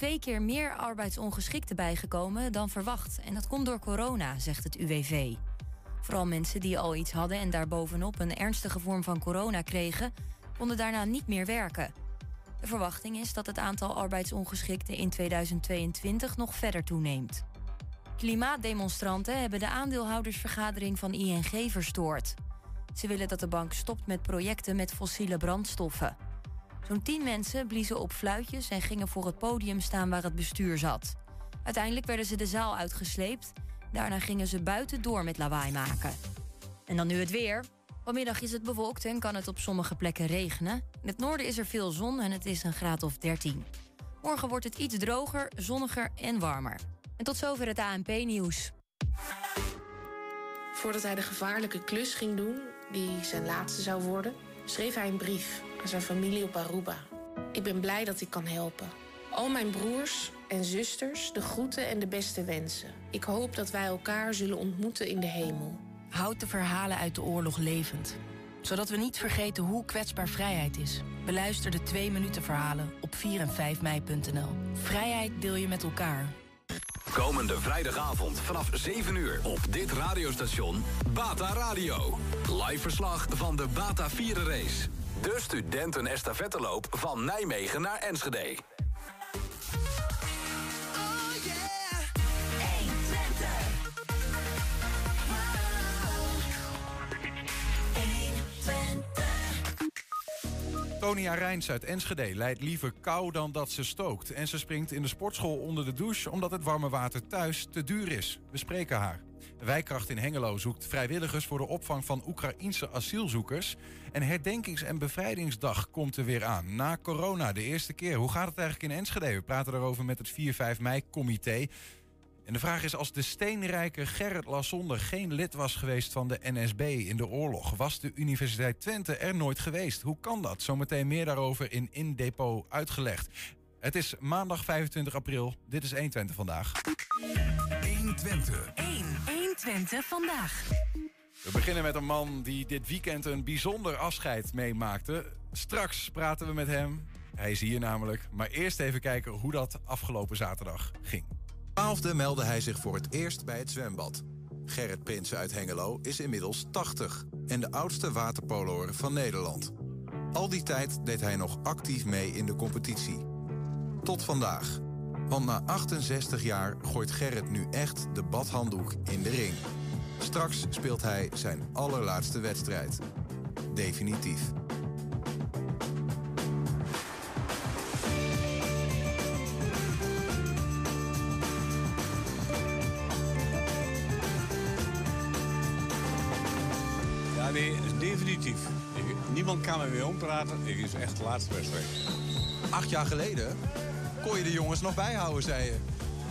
twee keer meer arbeidsongeschikten bijgekomen dan verwacht. En dat komt door corona, zegt het UWV. Vooral mensen die al iets hadden en daarbovenop een ernstige vorm van corona kregen, konden daarna niet meer werken. De verwachting is dat het aantal arbeidsongeschikten in 2022 nog verder toeneemt. Klimaatdemonstranten hebben de aandeelhoudersvergadering van ING verstoord. Ze willen dat de bank stopt met projecten met fossiele brandstoffen. Zo'n tien mensen bliezen op fluitjes en gingen voor het podium staan waar het bestuur zat. Uiteindelijk werden ze de zaal uitgesleept. Daarna gingen ze buiten door met lawaai maken. En dan nu het weer. Vanmiddag is het bewolkt en kan het op sommige plekken regenen. In het noorden is er veel zon en het is een graad of 13. Morgen wordt het iets droger, zonniger en warmer. En tot zover het ANP-nieuws. Voordat hij de gevaarlijke klus ging doen, die zijn laatste zou worden, schreef hij een brief aan zijn familie op Aruba. Ik ben blij dat ik kan helpen. Al mijn broers en zusters, de groeten en de beste wensen. Ik hoop dat wij elkaar zullen ontmoeten in de hemel. Houd de verhalen uit de oorlog levend. Zodat we niet vergeten hoe kwetsbaar vrijheid is. Beluister de 2 minuten verhalen op 4 en 5 mei.nl. Vrijheid deel je met elkaar. Komende vrijdagavond vanaf 7 uur op dit radiostation Bata Radio. Live verslag van de Bata Race. De studenten estafetteloop van Nijmegen naar Enschede. Tonia Rijns uit Enschede leidt liever kou dan dat ze stookt. En ze springt in de sportschool onder de douche omdat het warme water thuis te duur is. We spreken haar. De wijkkracht in Hengelo zoekt vrijwilligers voor de opvang van Oekraïense asielzoekers. En herdenkings- en bevrijdingsdag komt er weer aan. Na corona, de eerste keer. Hoe gaat het eigenlijk in Enschede? We praten daarover met het 4-5 mei-comité. En de vraag is, als de steenrijke Gerrit Lassonder geen lid was geweest van de NSB in de oorlog, was de Universiteit Twente er nooit geweest? Hoe kan dat? Zometeen meer daarover in In Depot uitgelegd. Het is maandag 25 april. Dit is 120 vandaag. 120. 1. 120 vandaag. We beginnen met een man die dit weekend een bijzonder afscheid meemaakte. Straks praten we met hem. Hij is hier namelijk. Maar eerst even kijken hoe dat afgelopen zaterdag ging. 12e meldde hij zich voor het eerst bij het zwembad. Gerrit Prinsen uit Hengelo is inmiddels 80 en de oudste waterpoloer van Nederland. Al die tijd deed hij nog actief mee in de competitie. Tot vandaag. Want na 68 jaar gooit Gerrit nu echt de badhanddoek in de ring. Straks speelt hij zijn allerlaatste wedstrijd. Definitief. Ja, nee, definitief. Ik- niemand kan me ompraten. Ik is echt de laatste wedstrijd. Acht jaar geleden kon je de jongens nog bijhouden, zei je.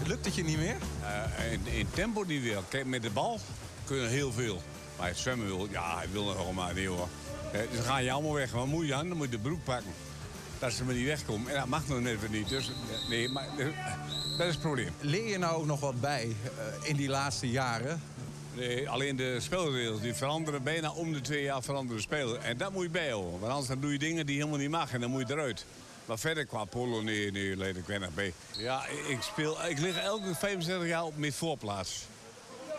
Lukt het je niet meer? Eh, in, in tempo niet weer. Kijk, met de bal kunnen heel veel. Maar het zwemmen wil, ja, hij wil nog gewoon maar nee hoor. Eh, dus dan ga je allemaal weg. Wat moet je aan? Dan moet je de broek pakken. Dat ze maar niet wegkomen. En dat mag nog net weer niet. Dus eh, nee, maar dat is het probleem. Leer je nou ook nog wat bij in die laatste jaren? Nee, alleen de spelregels die veranderen bijna om de twee jaar veranderen spelen. En dat moet je bijhouden. Want anders dan doe je dingen die helemaal niet mag en dan moet je eruit. Maar verder qua polo, nee, nee, leed ik weinig bij. Ja, ik- speel, ik lig elke 65 jaar op mijn voorplaats.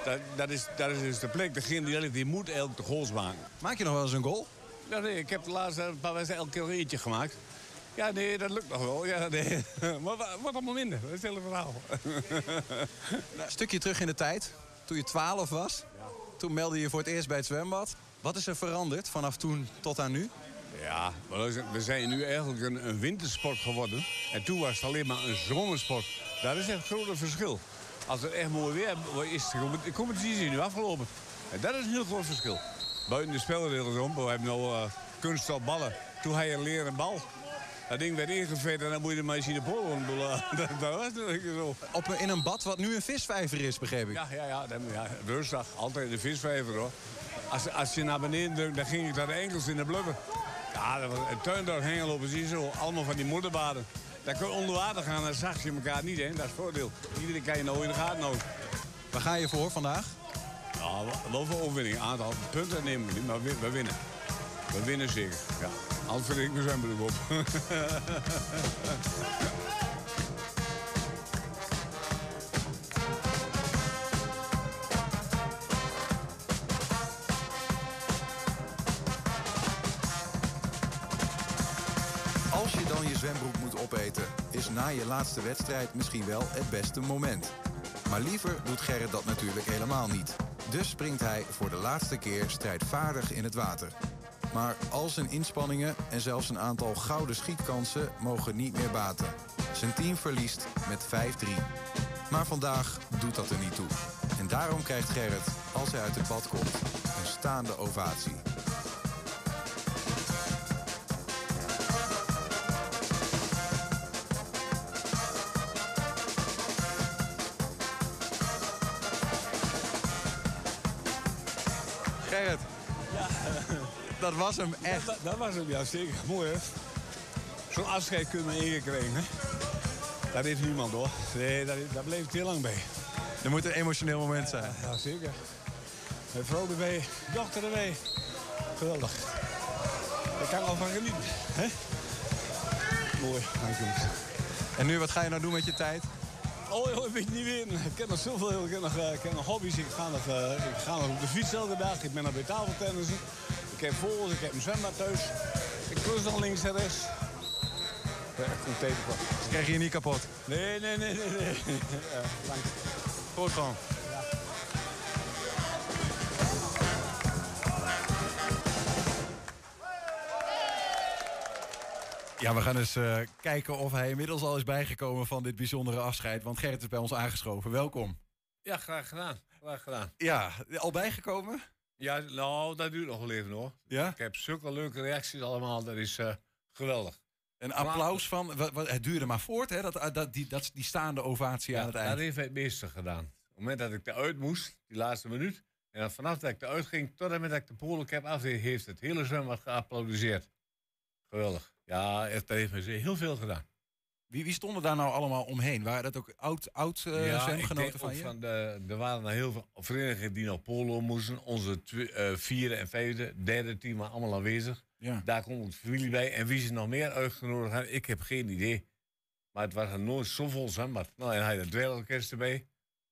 Dat, dat, is, dat is dus de plek. Degene die, die moet elke de goals maken. Maak je nog wel eens een goal? Ja, nee, ik heb de laatste een paar wedstrijden elke keer eentje gemaakt. Ja, nee, dat lukt nog wel. Ja, nee. Maar wa- wat allemaal minder. Dat is het hele verhaal. Een stukje terug in de tijd, toen je 12 was. Toen meldde je je voor het eerst bij het zwembad. Wat is er veranderd vanaf toen tot aan nu? Ja, maar we zijn nu eigenlijk een, een wintersport geworden. En toen was het alleen maar een zomersport. Dat is echt een groot verschil. Als het echt mooi weer is, de compet- de competitie nu afgelopen. En dat is een heel groot verschil. Buiten de spelregels om, we hebben nou uh, kunststof ballen. Toen had je een leren bal. Dat ding werd ingevet en dan moet je er maar eens in de eh, dat, dat was natuurlijk zo. Op, in een bad wat nu een visvijver is, begreep ik. Ja, ja, ja, dan, ja rustig. Altijd de visvijver hoor. Als, als je naar beneden drukt, dan ging ik naar de enkels in de blubber. Ja, dat was een tuindorp Hengelo precies zo. Allemaal van die moederbaden. Daar kun je onder water gaan, dan zag je elkaar niet, hè. Dat is het voordeel. Iedereen kan je nou in de gaten houden. Waar ga je voor vandaag? Ja, wel- voor overwinning. Een aantal punten nemen we niet, maar we, we winnen. We winnen zeker, ja. Anders vind ik mijn zwembroek op. is na je laatste wedstrijd misschien wel het beste moment. Maar liever doet Gerrit dat natuurlijk helemaal niet. Dus springt hij voor de laatste keer strijdvaardig in het water. Maar al zijn inspanningen en zelfs een aantal gouden schietkansen mogen niet meer baten. Zijn team verliest met 5-3. Maar vandaag doet dat er niet toe. En daarom krijgt Gerrit, als hij uit het bad komt, een staande ovatie. Dat was hem echt. Dat, dat was hem, ja, zeker. Mooi, hè? Zo'n afscheid kunnen we ingekregen, hè? Daar heeft niemand, hoor. Nee, daar, daar bleef ik heel lang bij. Er moet een emotioneel moment zijn. Ja, zeker. Mijn vrouw erbij, dochter erbij. Geweldig. Daar kan ik al van genieten, hè? Mooi, dankjewel. En nu, wat ga je nou doen met je tijd? Oh, joh, ik weet niet weer. Ik ken nog zoveel. Ik ken nog, eh, ik ken nog hobby's. Ik ga, nog, eh, ik ga nog op de fiets elke dag. Ik ben nog bij tafeltennissen. Ik heb vogels. Ik heb een zwembad thuis. Ik klus nog links en rechts. Ja. Ze krijgen je niet kapot. Nee, nee, nee, nee. nee. Ja, dank. Goed gewoon. Ja, we gaan eens eh, kijken of hij inmiddels al is bijgekomen van dit bijzondere afscheid. Want Gerrit is bij ons aangeschoven. Welkom. Ja, graag gedaan. Graag gedaan. Ja, al bijgekomen? Ja, nou, dat duurt nog wel even hoor. Ja? Ik heb zulke leuke reacties allemaal. Dat is eh, geweldig. Een applaus van. Het duurde maar voort, hè? Dat, dat, die, dat, die staande ovatie aan het dat eind. heeft hij het meeste gedaan. Op het moment dat ik eruit moest, die laatste minuut. En dan vanaf dat ik eruit ging, tot en met dat ik de polencap afdeed, heeft het hele zwembad geapplaudiseerd. Geweldig. Ja, het heeft me heel veel gedaan. Wie, wie stonden daar nou allemaal omheen? Waren dat ook oud, oud eh, ik zwemgenoten van je? Van de, er waren er heel veel verenigingen die naar polo moesten. Onze eh, vierde en vijfde, derde team waren allemaal aanwezig. Ja. Daar komt de familie bij. En wie ze nog meer uitgenodigd hebben, ik heb geen idee. Maar het was nooit zo vol zwembad. Nou, en hij had het dweilorkest erbij.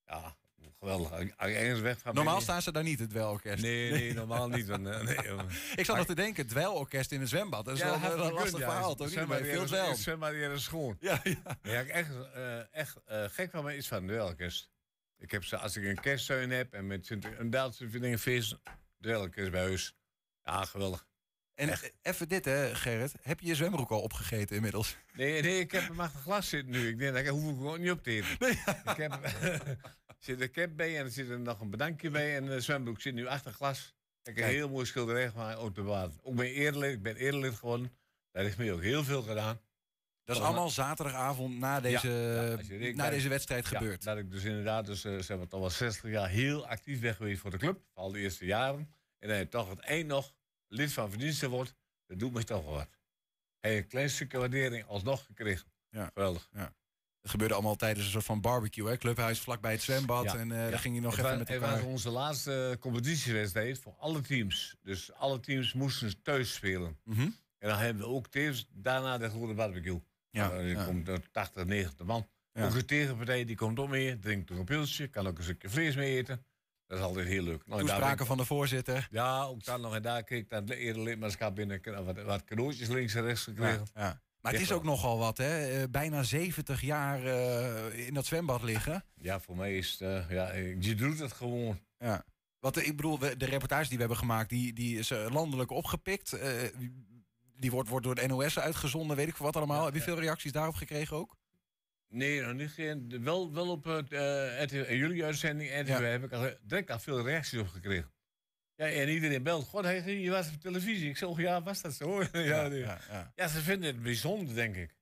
Ja, geweldig. Als ik ergens weg van Normaal staan ze daar niet, het dweilorkest. Nee, nee, normaal niet. Want, eh, nee, eh, Ik zat nog te denken, het dweilorkest in het zwembad. Dat is wel had een lastig ja. verhaal, toch? Zwembad? Maar veel dweil. Zwembad hier is schoon. Ja, ja. Ja, ik echt, eh, echt eh, gek van me is van de dweilorkest. Ik heb ze, als ik een kersttuin heb en met een Duitse feest, dweilorkest bij huis. Ja, geweldig. En even dit, hè, Gerrit. Heb je je zwembroek al opgegeten inmiddels? Nee, nee, ik heb hem achter glas zitten nu. Ik denk, dat hoef ik gewoon niet op te eten. Ik heb, zit een cap bij en er zit er nog een bedankje bij. En de zwembroek zit nu achter glas. Ik heb een heel mooi schilderij gemaakt water. Ook ben eerlijk, ik ben eerlijk geworden. Daar heeft mij ook heel veel gedaan. Dat is allemaal zaterdagavond na deze, ja, na deze wedstrijd Ja, gebeurd. dat ik dus inderdaad, dus, eh, zeg maar, wel 60 jaar heel actief weg geweest voor de club. Al de eerste jaren. En dat je toch het eind nog lid van verdiensten wordt. Dat doet me toch wel wat. Je een klein stukje waardering alsnog gekregen. Ja. Geweldig. Het gebeurde allemaal tijdens een soort van barbecue, hè? Clubhuis vlakbij het zwembad. Ja, En eh ja. daar ging je nog het even was, met het elkaar. was onze laatste competitiewedstrijd voor alle teams. Dus alle teams moesten thuis spelen. Mhm. En dan hebben we ook tevens daarna de grote barbecue. Ja, er ja. komt er 80, 90 man. Ja. Ook de tegenpartij die komt ook mee, drinkt nog een pilsje, kan ook een stukje vlees mee eten. Dat is altijd heel leuk. Nou, daar Toespraken van de voorzitter. Ja, ook dan nog. En daar kreeg ik dan eerder lidmaatschap binnen. Wat, wat cadeautjes links en rechts gekregen. Ja. Maar het is ook nogal wat, hè? Eh, bijna 70 jaar eh, in dat zwembad liggen. Ja, voor mij is het, eh, ja, je doet het gewoon. Ja. Wat, ik bedoel, de reportage die we hebben gemaakt, die, die is landelijk opgepikt. Die wordt, wordt door de NOS uitgezonden, weet ik veel wat allemaal. Ja, Heb je ja. veel reacties daarop gekregen ook? Nee, nog niet. Geen, wel, wel op het, en jullie uitzending Ja. heb ik al, direct al veel reacties op gekregen. Ja, en iedereen belt. God, hey, je was op televisie. Ik zeg, oh, ja, was dat zo? ja, nee. ja. ja, ja. ze vinden het bijzonder, denk ik.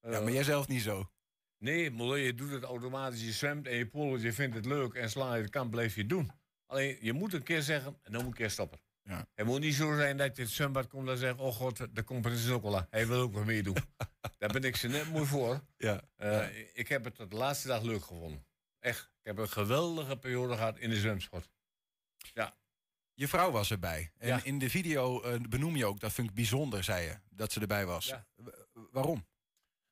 Ja, maar jij zelf niet zo. Nee, maar je doet het automatisch. Je zwemt en je polo, je vindt het leuk. En sla je de kant, blijf je doen. Alleen, je moet een keer zeggen, en dan moet een keer stoppen. Ja. Het moet niet zo zijn dat je het zwembad komt en zegt... oh god, de competitie is ook al aan. Hij wil ook wel meedoen. Daar ben ik ze net mooi voor. Ja. Eh, Ik heb het de laatste dag leuk gevonden. Echt. Ik heb een geweldige periode gehad in de zwemsport. Je vrouw was erbij. En Ja. in de video eh, benoem je ook, dat vind ik bijzonder, zei je, dat ze erbij was. Ja. Waarom?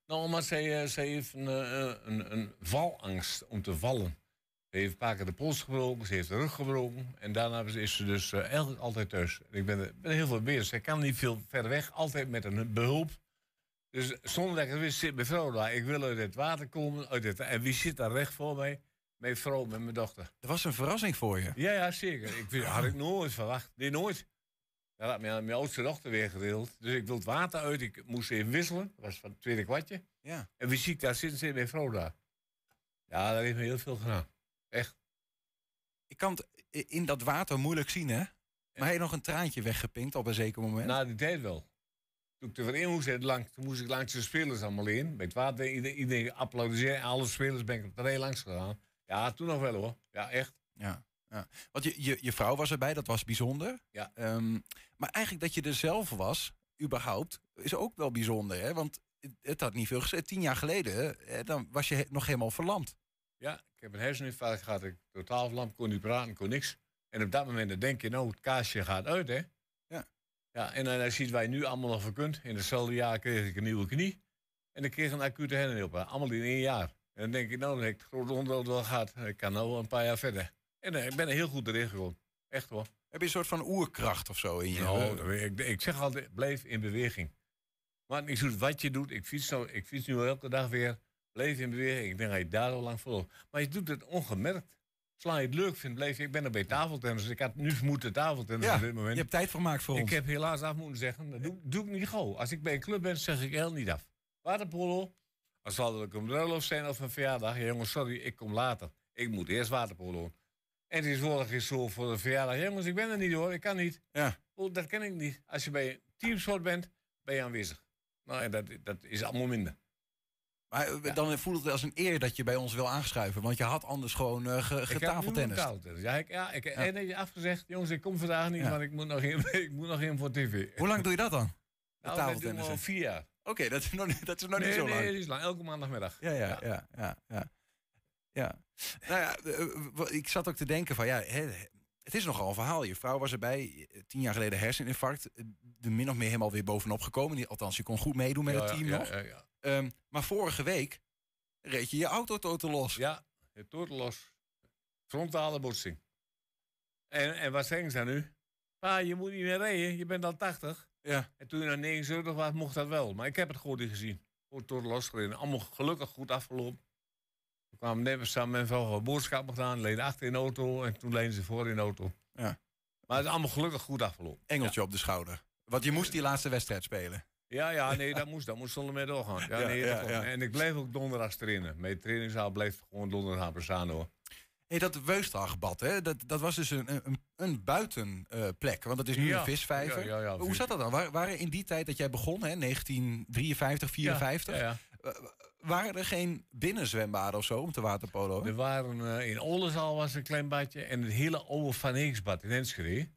Nou, maar zij, eh, zij heeft een, eh, een, een valangst om te vallen. Ze heeft een paar keer de pols gebroken, ze heeft de rug gebroken. En daarna is ze dus eh, eigenlijk altijd thuis. Ik ben er ben er heel veel bezig. Zij kan niet veel ver weg, altijd met een behulp. Dus zonder dat ik het wist, zit mijn vrouw daar. Ik wil uit het water komen. Uit het, en wie zit daar recht voor mij? Mijn vrouw met mijn dochter. Dat was een verrassing voor je. Ja, ja, zeker. Ik had ik nooit verwacht. Nee, nooit. Dat had mijn, mijn oudste dochter weer gedeeld. Dus ik wil het water uit. Ik moest even wisselen. Dat was van het tweede kwartje. Ja. En wie zie ik daar zitten? Zit mijn vrouw daar. Ja, dat heeft me heel veel gedaan. Echt. Ik kan het in dat water moeilijk zien, hè? Maar hij je nog een traantje weggepinkt op een zeker moment? Na die tijd wel. Toen ik er weer in moest, lang, toen moest ik langs de spelers allemaal in. Het water, iedereen, iedereen applaudisseerde. Alle spelers ben ik rij langs gegaan. Ja, toen nog wel hoor. Ja, echt. Ja, ja. Want je, je, je vrouw was erbij, dat was bijzonder. Ja. Ehm, maar eigenlijk dat je er zelf was, überhaupt, is ook wel bijzonder, hè? Want het- had niet veel gezegd. Tien jaar geleden, hè, dan was je he- nog helemaal verlamd. Ja, ik heb een herseninfarct gehad. Ik totaal verlamd, kon niet praten, kon niks. En op dat moment dan denk je, nou, het kaasje gaat uit, hè? Ja. Ja, en dan ziet je nu allemaal nog voor kunt. In hetzelfde jaar kreeg ik een nieuwe knie. En ik kreeg een acute hersenoperatie. Allemaal in één jaar. En dan denk ik, nou, dan heb ik het grote onderhoud wel gehad. Ik kan nou wel een paar jaar verder. En eh, ik ben er heel goed erin gekomen. Echt hoor. Heb je een soort van oerkracht of zo in je? Nou, ik, ik zeg altijd, blijf in beweging. Maar ik doe wat je doet. Ik fiets, nou, ik fiets nu elke dag weer. Blijf in beweging. Ik denk dat je daar al lang voor. Maar je doet het ongemerkt. Zolang je het leuk vindt, blijf je. Ik ben er bij tafeltennis. Ik had nu moeten tafeltennis ja, op dit moment. je hebt tijd gemaakt voor Ik ons. heb helaas af moeten zeggen, dat doe, doe ik niet gauw. Als ik bij een club ben, zeg ik heel niet af. Waterpolo, als zal het een bruiloft zijn of een verjaardag. Ja, jongens, sorry, ik kom later. Ik moet eerst waterpolo. En tegenwoordig is zo voor de verjaardag. Jongens, ik ben er niet hoor, ik kan niet. Ja. Oh, dat ken ik niet. Als je bij teamsport bent, ben je aanwezig. Nou, en dat, dat is allemaal minder. Maar eh, dan voelt het als een eer dat je bij ons wil aanschuiven. Want je had anders gewoon eh ge, Ik getafeltennis. tafeltennis. Ja, ik, ja, ik en heb je afgezegd, jongens, ik kom vandaag niet, want ik moet nog in, ik moet nog in voor tv. Hoe lang doe je dat dan? Nou, dat doen we tafeltennissen? al vier jaar. Oké, dat is nog, niet- dat is nog nee, niet zo nee, lang. is lang. Elke maandagmiddag. Ja, ja, ja, ja, ja. ja. Nou ja, eh, ik zat ook te denken van, ja, het is nogal een verhaal. Je vrouw was erbij, eh, tien jaar geleden herseninfarct. eh, Er min of meer helemaal weer bovenop gekomen. Die- Althans, je kon goed meedoen met Ja, het team ja, nog. Ja, ja. Ehm, maar vorige week reed je je auto totaal los. Ja, totaal los. Frontale botsing. En, en wat zeggen ze nu? Pa, je moet niet meer rijden, je bent al 80. Ja. En toen je naar 79 was, mocht dat wel. Maar ik heb het gewoon niet gezien. Gewoon totaal losgereden. Allemaal gelukkig goed afgelopen. We kwamen net samen met mijn boodschappen gedaan. Leden achter in de auto en toen leden ze voor in de auto. Ja. Maar het is allemaal gelukkig goed afgelopen. Engeltje op de schouder. Want je moest die laatste wedstrijd spelen. Ja, ja, nee, dat moest. Dat moest zonder meer doorgaan. Ja, Ja, nee, dat ja. En ik blijf ook donderdags trainen. Mijn trainingszaal blijft gewoon donderdag bestaan hoor. Hey, dat Weustdagbad, hè, dat, dat was dus een, een, een buitenplek. want dat is nu Ja. een visvijver. Ja, ja, ja, Hoe zat dat dan? Waar- waren in die tijd dat jij begon, hè, 1953, 54, Ja, ja. waren er geen binnenzwembaden of zo om te waterpolo? Er waren eh, in Oldenzaal was een klein badje en het hele oude Van Heeksbad in Enschede.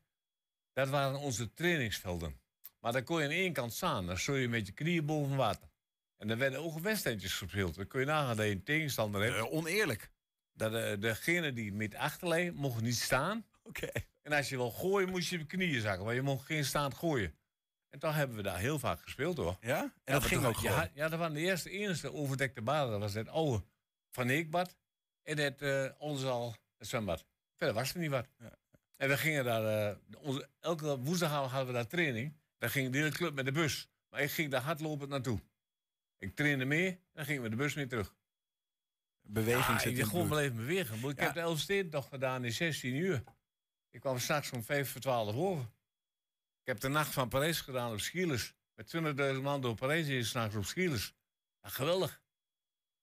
Dat waren onze trainingsvelden. Maar daar kon je aan één kant staan. Dan stond je met je knieën boven water. En er werden ook wedstrijdjes gespeeld. Dan kun je nagaan dat je een tegenstander hebt. Eh, oneerlijk. Dat eh, degene die met achterlijn mocht niet staan. Oké. En als je wil gooien, moest je je knieën zakken. Want je mocht geen staand gooien. En toen hebben we daar heel vaak gespeeld hoor. Ja? En Ja, dat ging ook gewoon. Ja, ja, dat waren de eerste, enige overdekte baden. Dat was het oude Van Eekbad en het uh, Oldenzaal het zwembad. Verder was er niet wat. Ja. En we gingen daar, eh, onze, elke woensdagavond hadden we daar training. Daar ging de hele club met de bus. Maar ik ging daar hardlopend naartoe. Ik trainde mee en dan gingen we de bus weer terug. Beweging Ja, ik gewoon blijven bewegen. Maar Ik Ja. heb de Elfstedentocht gedaan in 16 uur. Ik kwam s'nachts om 5 voor 12 over. Ik heb de nacht van Parijs gedaan op Schielers. Met 20.000 man door Parijs heen s'nachts op Schielers. Ja, geweldig.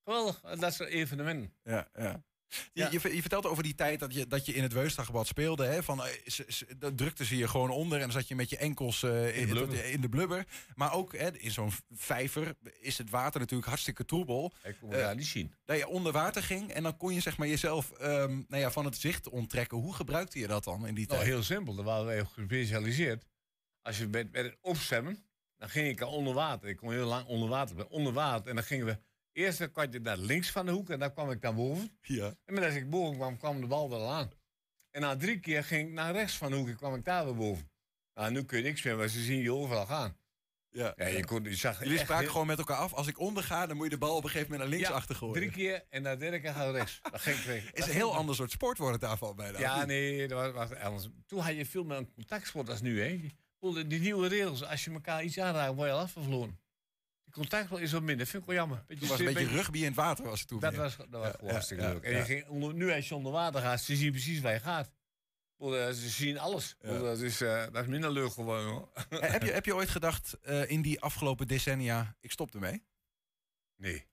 Geweldig. Dat soort evenementen. Ja, ja. Je, Ja. je, ver- je vertelt over die tijd dat je, dat je in het Weustdagbad speelde. Hè, van, eh, drukte ze je gewoon onder en dan zat je met je enkels eh, in, de blubber. in de blubber. Maar ook hè, in zo'n vijver is het water natuurlijk hartstikke troebel. Ik kon daar niet zien. Dat je onder water ging en dan kon je zeg maar, jezelf ehm, nou ja, van het zicht onttrekken. Hoe gebruikte je dat dan in die Nou, tijd? heel simpel. Daar waren wij op gespecialiseerd. Als je met, met het opzwemmen, dan ging ik al onder water. Ik kon heel lang onder water. Onder water. En dan gingen we eerst een kwartje naar links van de hoek. En dan kwam ik naar boven. Ja. En als ik boven kwam, kwam de bal wel aan. En na drie keer ging ik naar rechts van de hoek en kwam ik daar weer boven. Nou, nu kun je niks meer, maar ze zien je overal gaan. Ja. Ja, je, kon, je zag Jullie spraken gewoon met elkaar af. Als ik onderga, dan moet je de bal op een gegeven moment naar links Ja, achter gooien. Drie keer en na de derde keer het rechts. Dat ging twee. Is een heel ander soort sport wordt het daarvan bijna. Ja, nee, dat was, was anders. Toen had je veel meer een contactsport als nu, hè. Die, nieuwe regels, als je elkaar iets aanraakt, word je al afgevlogen. Contact wel is wat minder. Vind ik wel jammer. Toen was een beetje rugby in het water was het toen. Dat meer. was, dat was gewoon hartstikke ja, leuk. En je ging onder, nu als je onder water gaat, ze zien precies waar je gaat. Eh, Ze zien alles. Dat, is, eh, dat is minder leuk gewoon. Hoor. Eh, heb, je, heb je ooit gedacht in die afgelopen decennia, ik stop ermee? Nee.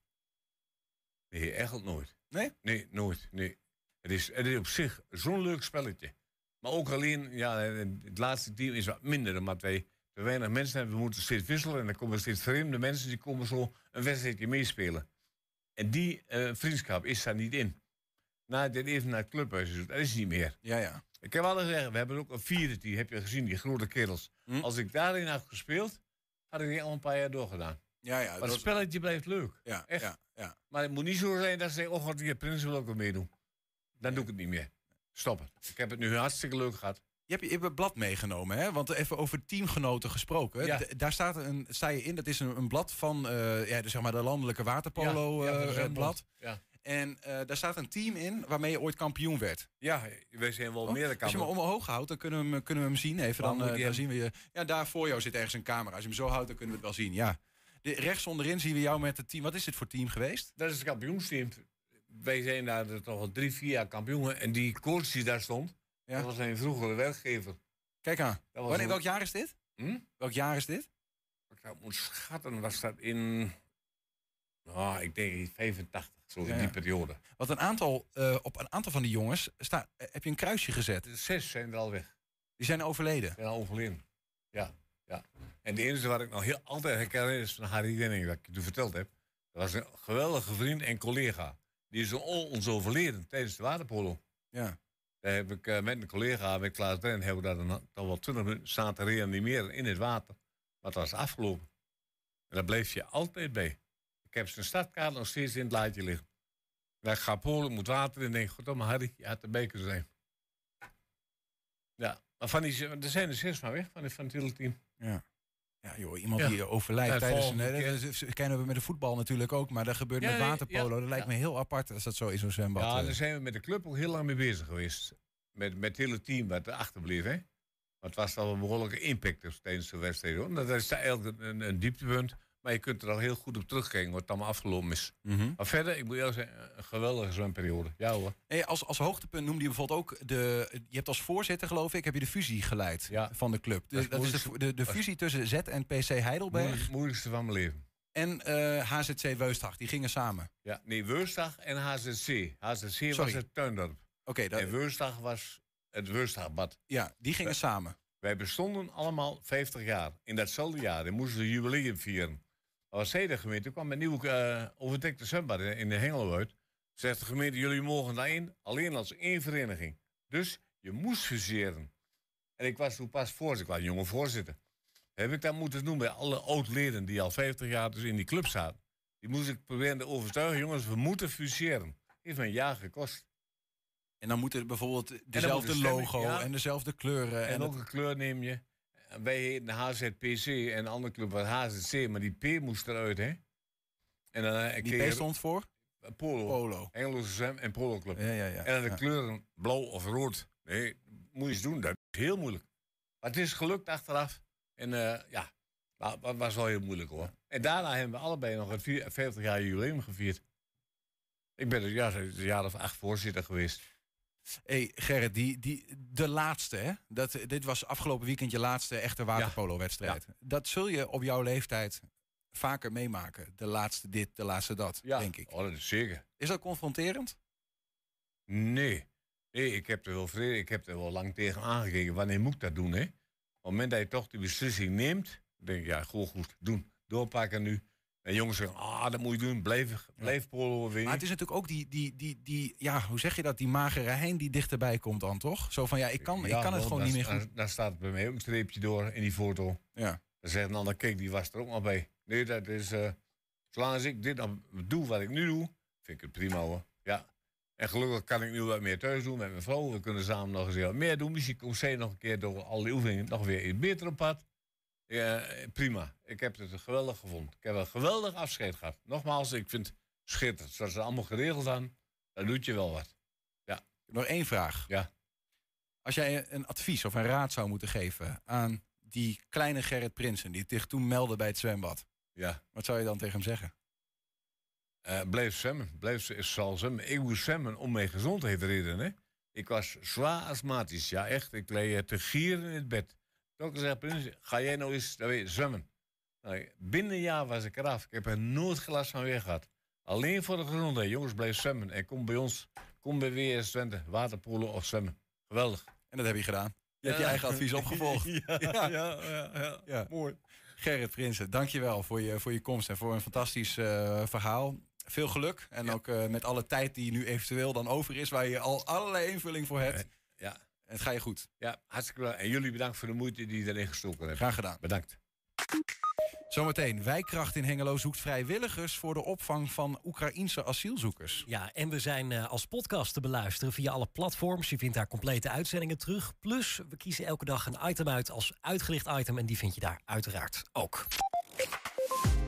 Nee, echt nooit. Nee? Nee, nooit. Nee. Het, is, het is op zich zo'n leuk spelletje. Maar ook alleen, ja, het laatste team is wat minder, omdat wij te weinig mensen hebben. We moeten steeds wisselen en dan komen steeds vreemde mensen die komen zo een wedstrijdje meespelen. En die eh, vriendschap is daar niet in. Na dit even naar het clubhuis, dat is niet meer. Ja, ja. Ik heb altijd gezegd, we hebben ook een vierde team, heb je gezien, die grote kerels. Hm? Als ik daarin had gespeeld, had ik die al een paar jaar doorgedaan. Ja, ja. Maar het spelletje blijft leuk. ja, echt. ja, ja. Maar het moet niet zo zijn dat ze zeggen, oh god, die prins wil ook wel meedoen. Dan doe ik het niet meer. Stop het. Ik heb het nu hartstikke leuk gehad. Je hebt, je hebt een blad meegenomen, hè? Want even over teamgenoten gesproken. Ja. Daar staat een, sta je in, dat is een, een blad van eh, ja, dus zeg maar de landelijke waterpolo Ja, ja, eh, blad. Ja. En eh, daar staat een team in waarmee je ooit kampioen werd. Ja, wij zijn wel Oh, meerdere Als je hem omhoog houdt, dan kunnen we hem, kunnen we hem zien. Even, dan, zien we je. Ja, daar voor jou zit ergens een camera. Als je hem zo houdt, dan kunnen we het wel zien. Ja. De, rechts onderin zien we jou met het team. Wat is dit voor team geweest? Dat is het kampioensteam. Wij zijn daar toch al drie, vier jaar kampioen. En die coach die daar stond, Ja. dat was een vroegere werkgever. Kijk aan. Wanneer, een- welk jaar is dit? Hm? Welk jaar is dit? Ik dat moet schatten, was dat in... Ah, ik denk 85, zo Ja, in die periode. Want een aantal, eh, op een aantal van die jongens sta, eh, heb je een kruisje gezet. De zes zijn er al weg. Die zijn overleden. zijn overleden. Ja, ja. En de enige wat ik nog heel altijd herken is van Harry Denning, dat ik je toen verteld heb. Dat was een geweldige vriend en collega. Die is on- ons overleden tijdens de waterpolo. Ja. Daar heb ik eh, met een collega, met Klaas Brenn, hebben we daar dan wel twintig minuten te reanimeren in het water. Maar het was afgelopen. En daar bleef je altijd bij. Ik heb zijn startkaart nog steeds in het laadje liggen. En ik ga polen, moet water en denk, goddomme Harry, je had erbij kunnen zijn. Ja, maar van die, er zijn er zes maar weg van, het hele team. Ja. Ja, joh, iemand Ja. die overlijdt Ja, tijdens een... Dat is- kennen we met de voetbal natuurlijk ook, maar dat gebeurt Ja, met waterpolo. ja, dat lijkt ja. me heel apart als dat zo in zo'n zwembad. Ja, eh. daar zijn we met de club ook heel lang mee bezig geweest. Met, met het hele team wat erachter bleef. Hè? Maar het was wel een behoorlijke impact tijdens de wedstrijd. Hoor. Dat is eigenlijk een, een dieptepunt. Maar je kunt er al heel goed op terugkijken wat allemaal afgelopen is. Mhm. Maar verder, ik moet eerlijk zeggen, een geweldige zwemperiode. Ja hoor. Hey, als, als hoogtepunt noemde je bijvoorbeeld ook de. Je hebt als voorzitter, geloof ik, heb je de fusie geleid Ja. van de club. Dat is De, dat is de, de, de fusie tussen Z en PC Heidelberg Moeilijk- moeilijkste van mijn leven. en eh, HZC Weustdag. Die gingen samen. Ja, nee, Weursdag en HZC. HZC was het tuindorp. Oké, dat- En Weursdag was het Weursdagbad. ja, die gingen samen. Wij bestonden allemaal 50 jaar. In datzelfde jaar. En moesten we jubileum vieren. Wat zei de gemeente? Er kwam een nieuwe eh overdekte zwembad in de Hengelo uit. Zegt de gemeente, jullie mogen daarin alleen als één vereniging. Dus je moest fuseren. En ik was toen pas voorzitter. Ik was een jonge voorzitter. Heb ik dat moeten doen bij alle oud-leden die al 50 jaar dus in die club zaten. Die moest ik proberen te overtuigen. Jongens, we moeten fuseren. Heeft me een jaar gekost. En dan moeten bijvoorbeeld moet dezelfde de stemming, logo ja. en dezelfde kleuren. En, En, het- een kleur neem je. Wij heten HZPC en de andere club was HZC, maar die P moest eruit, hè? En dan eh, die P stond voor Polo. Polo. Engelse zwem- en Polo Club. Ja, ja, ja. en dan de ja. kleuren blauw of rood. Nee, moet je eens doen. Dat is heel moeilijk. Maar het is gelukt achteraf. En eh, ja, het was wel heel moeilijk hoor. En daarna hebben we allebei nog het vier- 50 jaar jubileum gevierd. Ik ben er ja, een jaar of acht voorzitter geweest. Hey, Gerrit, die, die, de laatste, hè? Dat, dit was afgelopen weekend je laatste echte waterpolo-wedstrijd. Dat zul je op jouw leeftijd vaker meemaken. De laatste dit, de laatste dat, Ja, denk ik. Oh, dat is zeker. Is dat confronterend? Nee. Nee, ik heb er wel vrede, ik heb er wel lang tegen aangekeken. Wanneer moet ik dat doen, hè? Op het moment dat je toch die beslissing neemt, denk ik, ja, gewoon goed, doen. Doorpakken nu. En jongens zeggen, ah, dat moet je doen, blijf, polo winnen. Maar het is natuurlijk ook die, die, die, die, ja, hoe zeg je dat, die magere hein die dichterbij komt dan, toch? Zo van, ja, ik kan, ik kan het gewoon niet meer goed. Daar staat bij mij ook een streepje door in die foto. Ja. Dan zegt een ander, kijk, die was er ook nog bij. Nee, dat is, eh, zolang als ik dit dan doe wat ik nu doe, vind ik het prima hoor. Ja. En gelukkig kan ik nu wat meer thuis doen met mijn vrouw. We kunnen samen nog eens wat meer doen. Misschien komt zij nog een keer door al die oefeningen nog weer iets beter op pad. Ja, prima. Ik heb het geweldig gevonden. Ik heb een geweldig afscheid gehad. Nogmaals, ik vind het schitterend. Zoals ze allemaal geregeld aan, dan doet je wel wat. Nog één vraag. Ja. Als jij een advies of een raad zou moeten geven aan die kleine Gerrit Prinsen, die zich toen meldde bij het zwembad. Ja. Wat zou je dan tegen hem zeggen? Uh, blijf zwemmen. Blijf zal zwemmen. Ik moest zwemmen om mijn gezondheid te redden. Hè? Ik was zwaar astmatisch. Ja, echt. Ik leed te gieren in het bed. Dokter zei, Prins, ga jij nou eens weet, zwemmen? Nou, binnen een jaar was ik eraf. Ik heb er nooit glas van weer gehad. Alleen voor de gezondheid. Jongens, blijf zwemmen. En kom bij ons. Kom bij WS Twente. Waterpoelen of zwemmen. Geweldig. En dat heb je gedaan. Je hebt je eigen advies opgevolgd. ja, ja, ja, ja, Ja. Mooi. Gerrit Prinsen, dankjewel voor je, voor je komst en voor een fantastisch eh, verhaal. Veel geluk. En ook eh, met alle tijd die nu eventueel dan over is, waar je al allerlei invulling voor hebt. Ja. En het ga je goed. Ja, hartstikke bedankt. En jullie bedankt voor de moeite die je erin gestoken hebben. Graag gedaan. Bedankt. Zometeen, Wijkracht in Hengelo zoekt vrijwilligers voor de opvang van Oekraïense asielzoekers. Ja, en we zijn uh, als podcast te beluisteren via alle platforms. Je vindt daar complete uitzendingen terug. Plus, we kiezen elke dag een item uit als uitgelicht item. En die vind je daar uiteraard ook.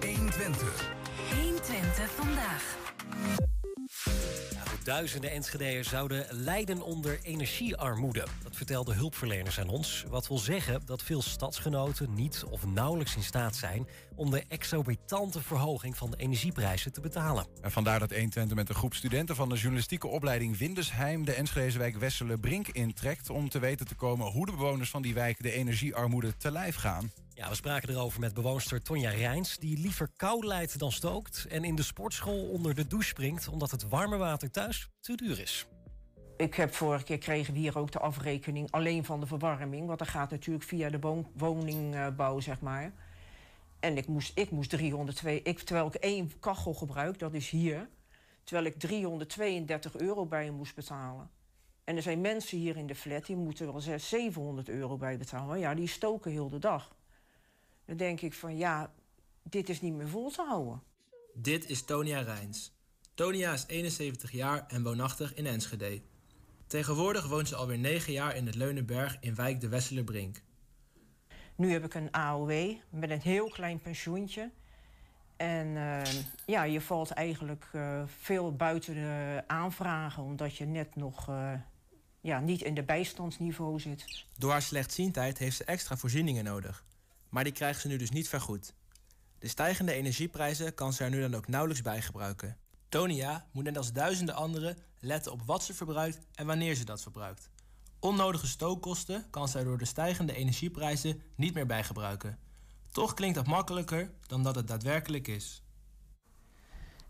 120. 120 vandaag. Duizenden Enschede'ers zouden lijden onder energiearmoede. Dat vertelden hulpverleners aan ons. Wat wil zeggen dat veel stadsgenoten niet of nauwelijks in staat zijn... om de exorbitante verhoging van de energieprijzen te betalen. En vandaar dat 120 met een groep studenten van de journalistieke opleiding Windesheim... de Enschedeze wijk Wesselen Brink intrekt... om te weten te komen hoe de bewoners van die wijk de energiearmoede te lijf gaan. Ja, we spraken erover met bewoonster Tonja Rijns... die liever kou leidt dan stookt... en in de sportschool onder de douche springt... omdat het warme water thuis te duur is. Ik heb vorige keer kregen we hier ook de afrekening alleen van de verwarming. Want dat gaat natuurlijk via de woningbouw, zeg maar. En ik moest, ik moest 302, ik, terwijl ik één kachel gebruik, dat is hier. Terwijl ik 332 euro bij hem moest betalen. En er zijn mensen hier in de flat die moeten wel 600, 700 euro bij betalen. Ja, die stoken heel de dag. Dan denk ik van ja, dit is niet meer vol te houden. Dit is Tonia Rijns. Tonia is 71 jaar en woonachtig in Enschede. Tegenwoordig woont ze alweer 9 jaar in het Leunenberg in wijk de Wesselerbrink. Nu heb ik een AOW met een heel klein pensioentje. En uh, ja, je valt eigenlijk uh, veel buiten de aanvragen... omdat je net nog uh, ja, niet in de bijstandsniveau zit. Door haar slechtziendheid heeft ze extra voorzieningen nodig. Maar die krijgt ze nu dus niet vergoed. De stijgende energieprijzen kan ze er nu dan ook nauwelijks bij gebruiken. Tonia moet net als duizenden anderen letten op wat ze verbruikt en wanneer ze dat verbruikt. Onnodige stookkosten kan zij door de stijgende energieprijzen niet meer bijgebruiken. Toch klinkt dat makkelijker dan dat het daadwerkelijk is.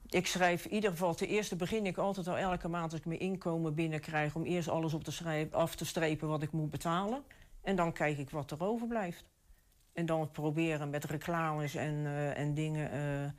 Ik schrijf in ieder geval, ten eerste begin ik altijd al elke maand als ik mijn inkomen binnenkrijg... om eerst alles op te schrijven, af te strepen wat ik moet betalen. En dan kijk ik wat er overblijft. En dan proberen met reclames en, uh, en dingen uh,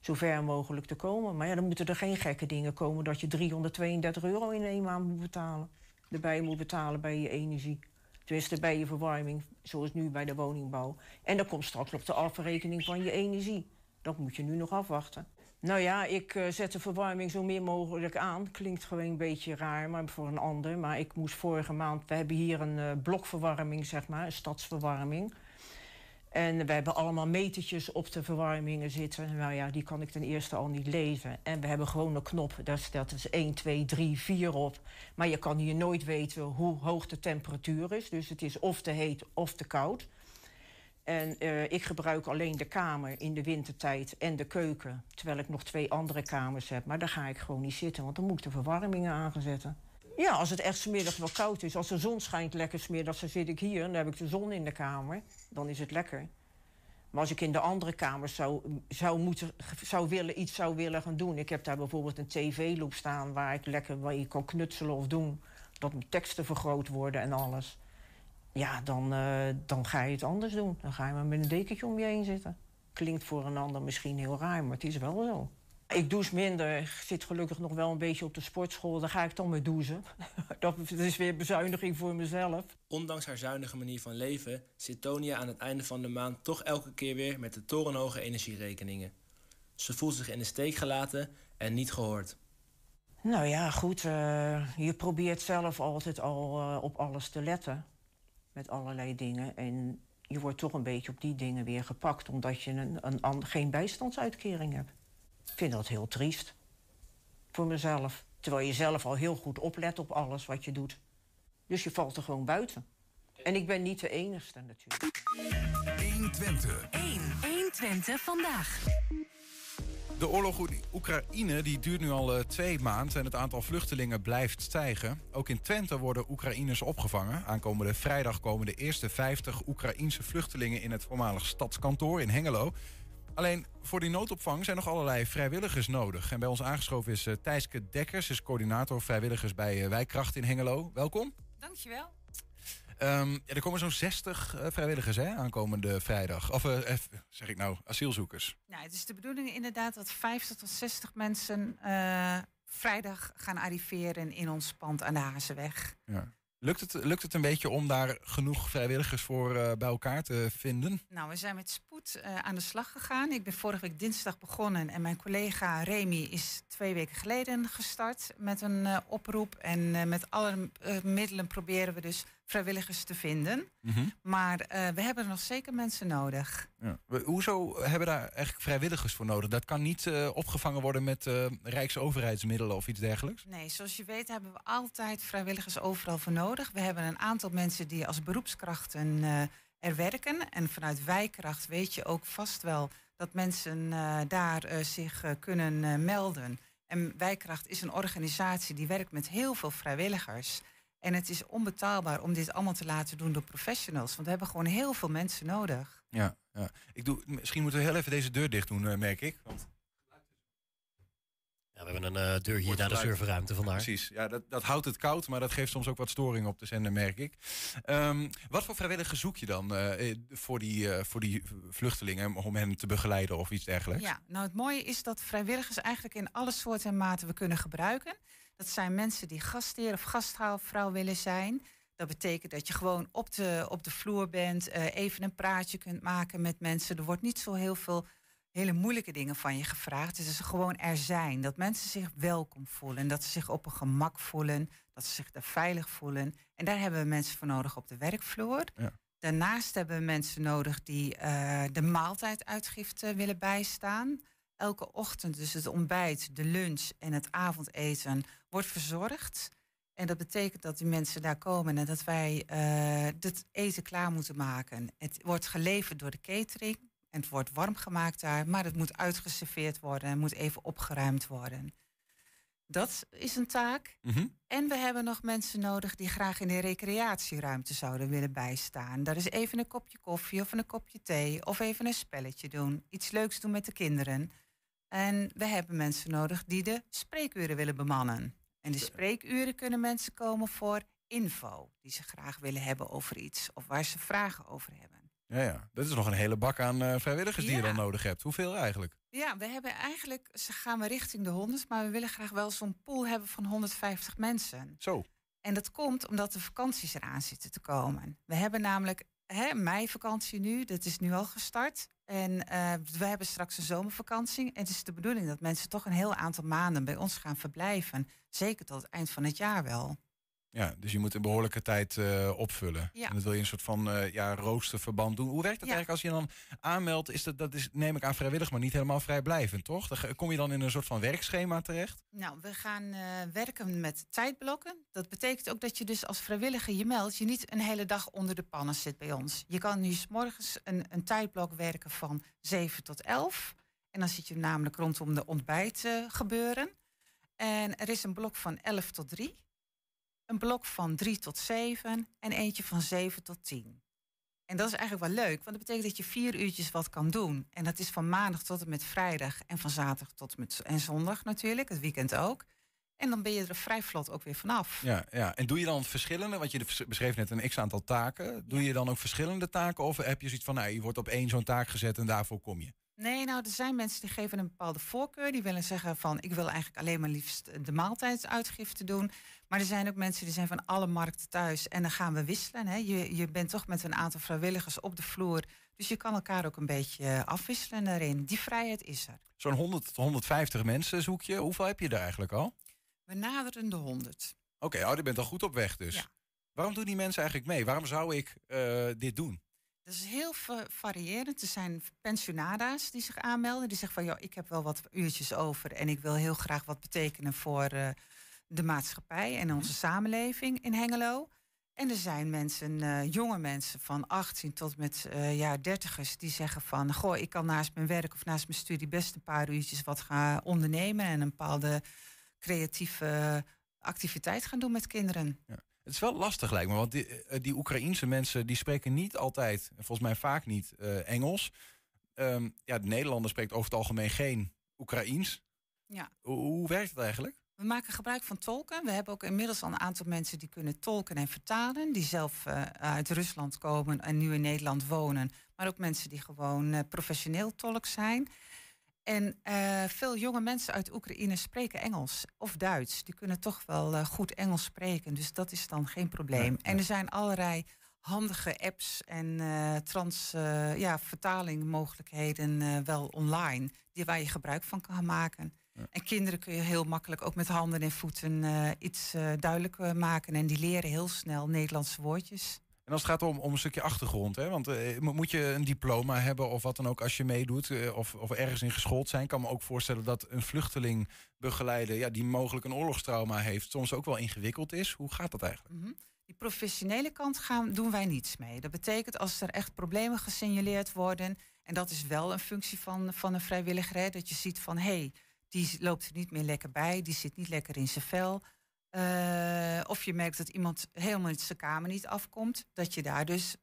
zo ver mogelijk te komen. Maar ja, dan moeten er geen gekke dingen komen dat je 332 euro in één maand moet betalen. Erbij moet betalen bij je energie. Tenminste, bij je verwarming, zoals nu bij de woningbouw. En dan komt straks nog de afrekening van je energie. Dat moet je nu nog afwachten. Nou ja, ik uh, zet de verwarming zo meer mogelijk aan. Klinkt gewoon een beetje raar maar voor een ander. Maar ik moest vorige maand... We hebben hier een blokverwarming, zeg maar, een stadsverwarming. En we hebben allemaal metertjes op de verwarmingen zitten. Nou ja, die kan ik ten eerste al niet lezen. En we hebben gewoon een knop, daar staat dus 1, 2, 3, 4 op. Maar je kan hier nooit weten hoe hoog de temperatuur is. Dus het is of te heet of te koud. En uh, ik gebruik alleen de kamer in de wintertijd en de keuken... terwijl ik nog twee andere kamers heb. Maar daar ga ik gewoon niet zitten, want dan moet ik de verwarmingen aanzetten. Ja, als het echt smiddag wel koud is. Als de zon schijnt lekker smiddags, dan zit ik hier... en dan heb ik de zon in de kamer. Dan is het lekker. Maar als ik in de andere kamers zou, zou, moeten, zou willen, iets zou willen gaan doen... ik heb daar bijvoorbeeld een tv-loop staan... waar ik lekker waar je kan knutselen of doen... dat mijn teksten vergroot worden en alles... ja, dan, uh, dan ga je het anders doen. Dan ga je maar met een dekentje om je heen zitten. Klinkt voor een ander misschien heel raar, maar het is wel zo. Ik douche minder. Ik zit gelukkig nog wel een beetje op de sportschool. Daar ga ik dan mee douchen. Dat is weer bezuiniging voor mezelf. Ondanks haar zuinige manier van leven zit Tonia aan het einde van de maand toch elke keer weer met de torenhoge energierekeningen. Ze voelt zich in de steek gelaten en niet gehoord. Nou ja, goed. Uh, je probeert zelf altijd al uh, op alles te letten. Met allerlei dingen. En je wordt toch een beetje op die dingen weer gepakt... omdat je een, een, een geen bijstandsuitkering hebt. Ik vind dat heel triest. Voor mezelf. Terwijl je zelf al heel goed oplet op alles wat je doet. Dus je valt er gewoon buiten. En ik ben niet de enigste natuurlijk. 120. 1. 120. Twente vandaag. De oorlog in Oekraïne die duurt nu al uh, twee maanden en het aantal vluchtelingen blijft stijgen. Ook in Twente worden Oekraïners opgevangen. Aankomende vrijdag komen de eerste 50 Oekraïense vluchtelingen in het voormalig stadskantoor in Hengelo. Alleen voor die noodopvang zijn nog allerlei vrijwilligers nodig. En bij ons aangeschoven is uh, Thijske Dekkers, is coördinator vrijwilligers bij uh, Wijkracht in Hengelo. Welkom. Dankjewel. Um, ja, er komen zo'n 60 uh, vrijwilligers hè, aankomende vrijdag. Of uh, zeg ik nou, asielzoekers. Nou, het is de bedoeling inderdaad dat 50 tot 60 mensen vrijdag gaan arriveren in ons pand aan de Hazenweg. Ja. Lukt het, lukt het een beetje om daar genoeg vrijwilligers voor uh, bij elkaar te vinden? Nou, we zijn met spoed uh, aan de slag gegaan. Ik ben vorige week dinsdag begonnen en mijn collega Remy is twee weken geleden gestart met een uh, oproep. En met alle middelen proberen we dus vrijwilligers te vinden. Mm -hmm. Maar we hebben nog zeker mensen nodig. Ja. Hoezo hebben daar eigenlijk vrijwilligers voor nodig? Dat kan niet opgevangen worden met rijksoverheidsmiddelen of iets dergelijks? Nee, zoals je weet hebben we altijd vrijwilligers overal voor nodig. We hebben een aantal mensen die als beroepskrachten uh, er werken. En vanuit wijkracht weet je ook vast wel dat mensen uh, daar uh, zich kunnen melden. En wijkracht is een organisatie die werkt met heel veel vrijwilligers. En het is onbetaalbaar om dit allemaal te laten doen door professionals. Want we hebben gewoon heel veel mensen nodig. Ja, ja. Ik doe, misschien moeten we heel even deze deur dicht doen, merk ik. Want ja, we hebben een uh, deur hier naar de serverruimte vandaar. Precies, ja, dat, dat houdt het koud, maar dat geeft soms ook wat storing op de zender, merk ik. Um, wat voor vrijwilligers zoek je dan uh, voor, die, uh, voor die vluchtelingen om hen te begeleiden of iets dergelijks? Ja, nou het mooie is dat vrijwilligers eigenlijk in alle soorten en maten we kunnen gebruiken. Dat zijn mensen die gastheer of gastvrouw willen zijn. Dat betekent dat je gewoon op de, op de vloer bent, even een praatje kunt maken met mensen. Er wordt niet zo heel veel hele moeilijke dingen van je gevraagd. Het is gewoon er zijn. Dat mensen zich welkom voelen. Dat ze zich op een gemak voelen. Dat ze zich daar veilig voelen. En daar hebben we mensen voor nodig op de werkvloer. Ja. Daarnaast hebben we mensen nodig die uh, de maaltijduitgifte willen bijstaan. Elke ochtend, dus het ontbijt, de lunch en het avondeten, wordt verzorgd. En dat betekent dat die mensen daar komen en dat wij uh, het eten klaar moeten maken. Het wordt geleverd door de catering. En het wordt warm gemaakt daar, maar het moet uitgeserveerd worden en moet even opgeruimd worden. Dat is een taak. Mm -hmm. En we hebben nog mensen nodig die graag in de recreatieruimte zouden willen bijstaan. Dat is even een kopje koffie of een kopje thee of even een spelletje doen. Iets leuks doen met de kinderen. En we hebben mensen nodig die de spreekuren willen bemannen. En de spreekuren kunnen mensen komen voor info die ze graag willen hebben over iets of waar ze vragen over hebben. Ja, ja, dat is nog een hele bak aan uh, vrijwilligers ja. die je dan nodig hebt. Hoeveel eigenlijk? Ja, we hebben eigenlijk, ze gaan we richting de 100, maar we willen graag wel zo'n pool hebben van 150 mensen. Zo. En dat komt omdat de vakanties eraan zitten te komen. We hebben namelijk hè, meivakantie nu, dat is nu al gestart. En uh, we hebben straks een zomervakantie. En het is de bedoeling dat mensen toch een heel aantal maanden bij ons gaan verblijven. Zeker tot het eind van het jaar wel. Ja, dus je moet een behoorlijke tijd uh, opvullen. Ja. En dat wil je een soort van uh, ja, roosterverband doen. Hoe werkt dat ja. eigenlijk als je dan aanmeldt? Is dat, dat is, neem ik aan vrijwillig, maar niet helemaal vrijblijvend, toch? Dan kom je dan in een soort van werkschema terecht? Nou, we gaan uh, werken met tijdblokken. Dat betekent ook dat je dus als vrijwilliger je meldt... je niet een hele dag onder de pannen zit bij ons. Je kan nu s morgens een, een tijdblok werken van 7 tot 11. En dan zit je namelijk rondom de ontbijt gebeuren. En er is een blok van 11 tot 3 een blok van 3 tot 7 en eentje van 7 tot 10. En dat is eigenlijk wel leuk, want dat betekent dat je vier uurtjes wat kan doen. En dat is van maandag tot en met vrijdag en van zaterdag tot en met en zondag natuurlijk, het weekend ook. En dan ben je er vrij vlot ook weer vanaf. Ja, ja. En doe je dan verschillende, want je beschreef net een x-aantal taken. Doe ja. je dan ook verschillende taken of heb je zoiets van, nou, je wordt op één zo'n taak gezet en daarvoor kom je? Nee, nou, er zijn mensen die geven een bepaalde voorkeur. Die willen zeggen van, ik wil eigenlijk alleen maar liefst de maaltijdsuitgifte doen. Maar er zijn ook mensen die zijn van alle markten thuis. En dan gaan we wisselen. Hè. Je, je bent toch met een aantal vrijwilligers op de vloer. Dus je kan elkaar ook een beetje afwisselen daarin. Die vrijheid is er. Zo'n 100 tot 150 mensen zoek je. Hoeveel heb je er eigenlijk al? We naderen de 100. Oké, okay, oh, je bent al goed op weg dus. Ja. Waarom doen die mensen eigenlijk mee? Waarom zou ik uh, dit doen? Dat is heel variërend. Er zijn pensionada's die zich aanmelden. Die zeggen van, ja, ik heb wel wat uurtjes over... en ik wil heel graag wat betekenen voor uh, de maatschappij... en onze samenleving in Hengelo. En er zijn mensen, eh, jonge mensen van 18 tot met uh, ja, dertigers, die zeggen van goh, ik kan naast mijn werk of naast mijn studie best een paar uurtjes wat gaan ondernemen en een bepaalde creatieve activiteit gaan doen met kinderen. Ja. Het is wel lastig lijkt me, want die, uh, die Oekraïense mensen die spreken niet altijd, en volgens mij vaak niet, Engels. Um, ja, de Nederlander spreekt over het algemeen geen Oekraïens. Ja. Hoe, hoe werkt het eigenlijk? We maken gebruik van tolken. We hebben ook inmiddels al een aantal mensen die kunnen tolken en vertalen. Die zelf uh, uit Rusland komen en nu in Nederland wonen. Maar ook mensen die gewoon uh, professioneel tolk zijn. En uh, veel jonge mensen uit Oekraïne spreken Engels of Duits. Die kunnen toch wel goed Engels spreken. Dus dat is dan geen probleem. Ja, ja. En er zijn allerlei handige apps en trans ja, vertalingmogelijkheden wel online. Die waar je gebruik van kan maken. En kinderen kun je heel makkelijk ook met handen en voeten uh, iets uh, duidelijk maken. En die leren heel snel Nederlandse woordjes. En als het gaat om, om een stukje achtergrond, hè? want uh, moet je een diploma hebben of wat dan ook als je meedoet, of, of ergens in geschoold zijn, kan me ook voorstellen dat een vluchteling begeleiden, ja, die mogelijk een oorlogstrauma heeft, soms ook wel ingewikkeld is. Hoe gaat dat eigenlijk? Mm -hmm. Die professionele kant gaan, doen wij niets mee. Dat betekent als er echt problemen gesignaleerd worden, en dat is wel een functie van, van een vrijwilliger, hè, dat je ziet van hé, hey, die loopt er niet meer lekker bij, die zit niet lekker in zijn vel. Uh, of je merkt dat iemand helemaal zijn kamer niet afkomt, dat je daar dus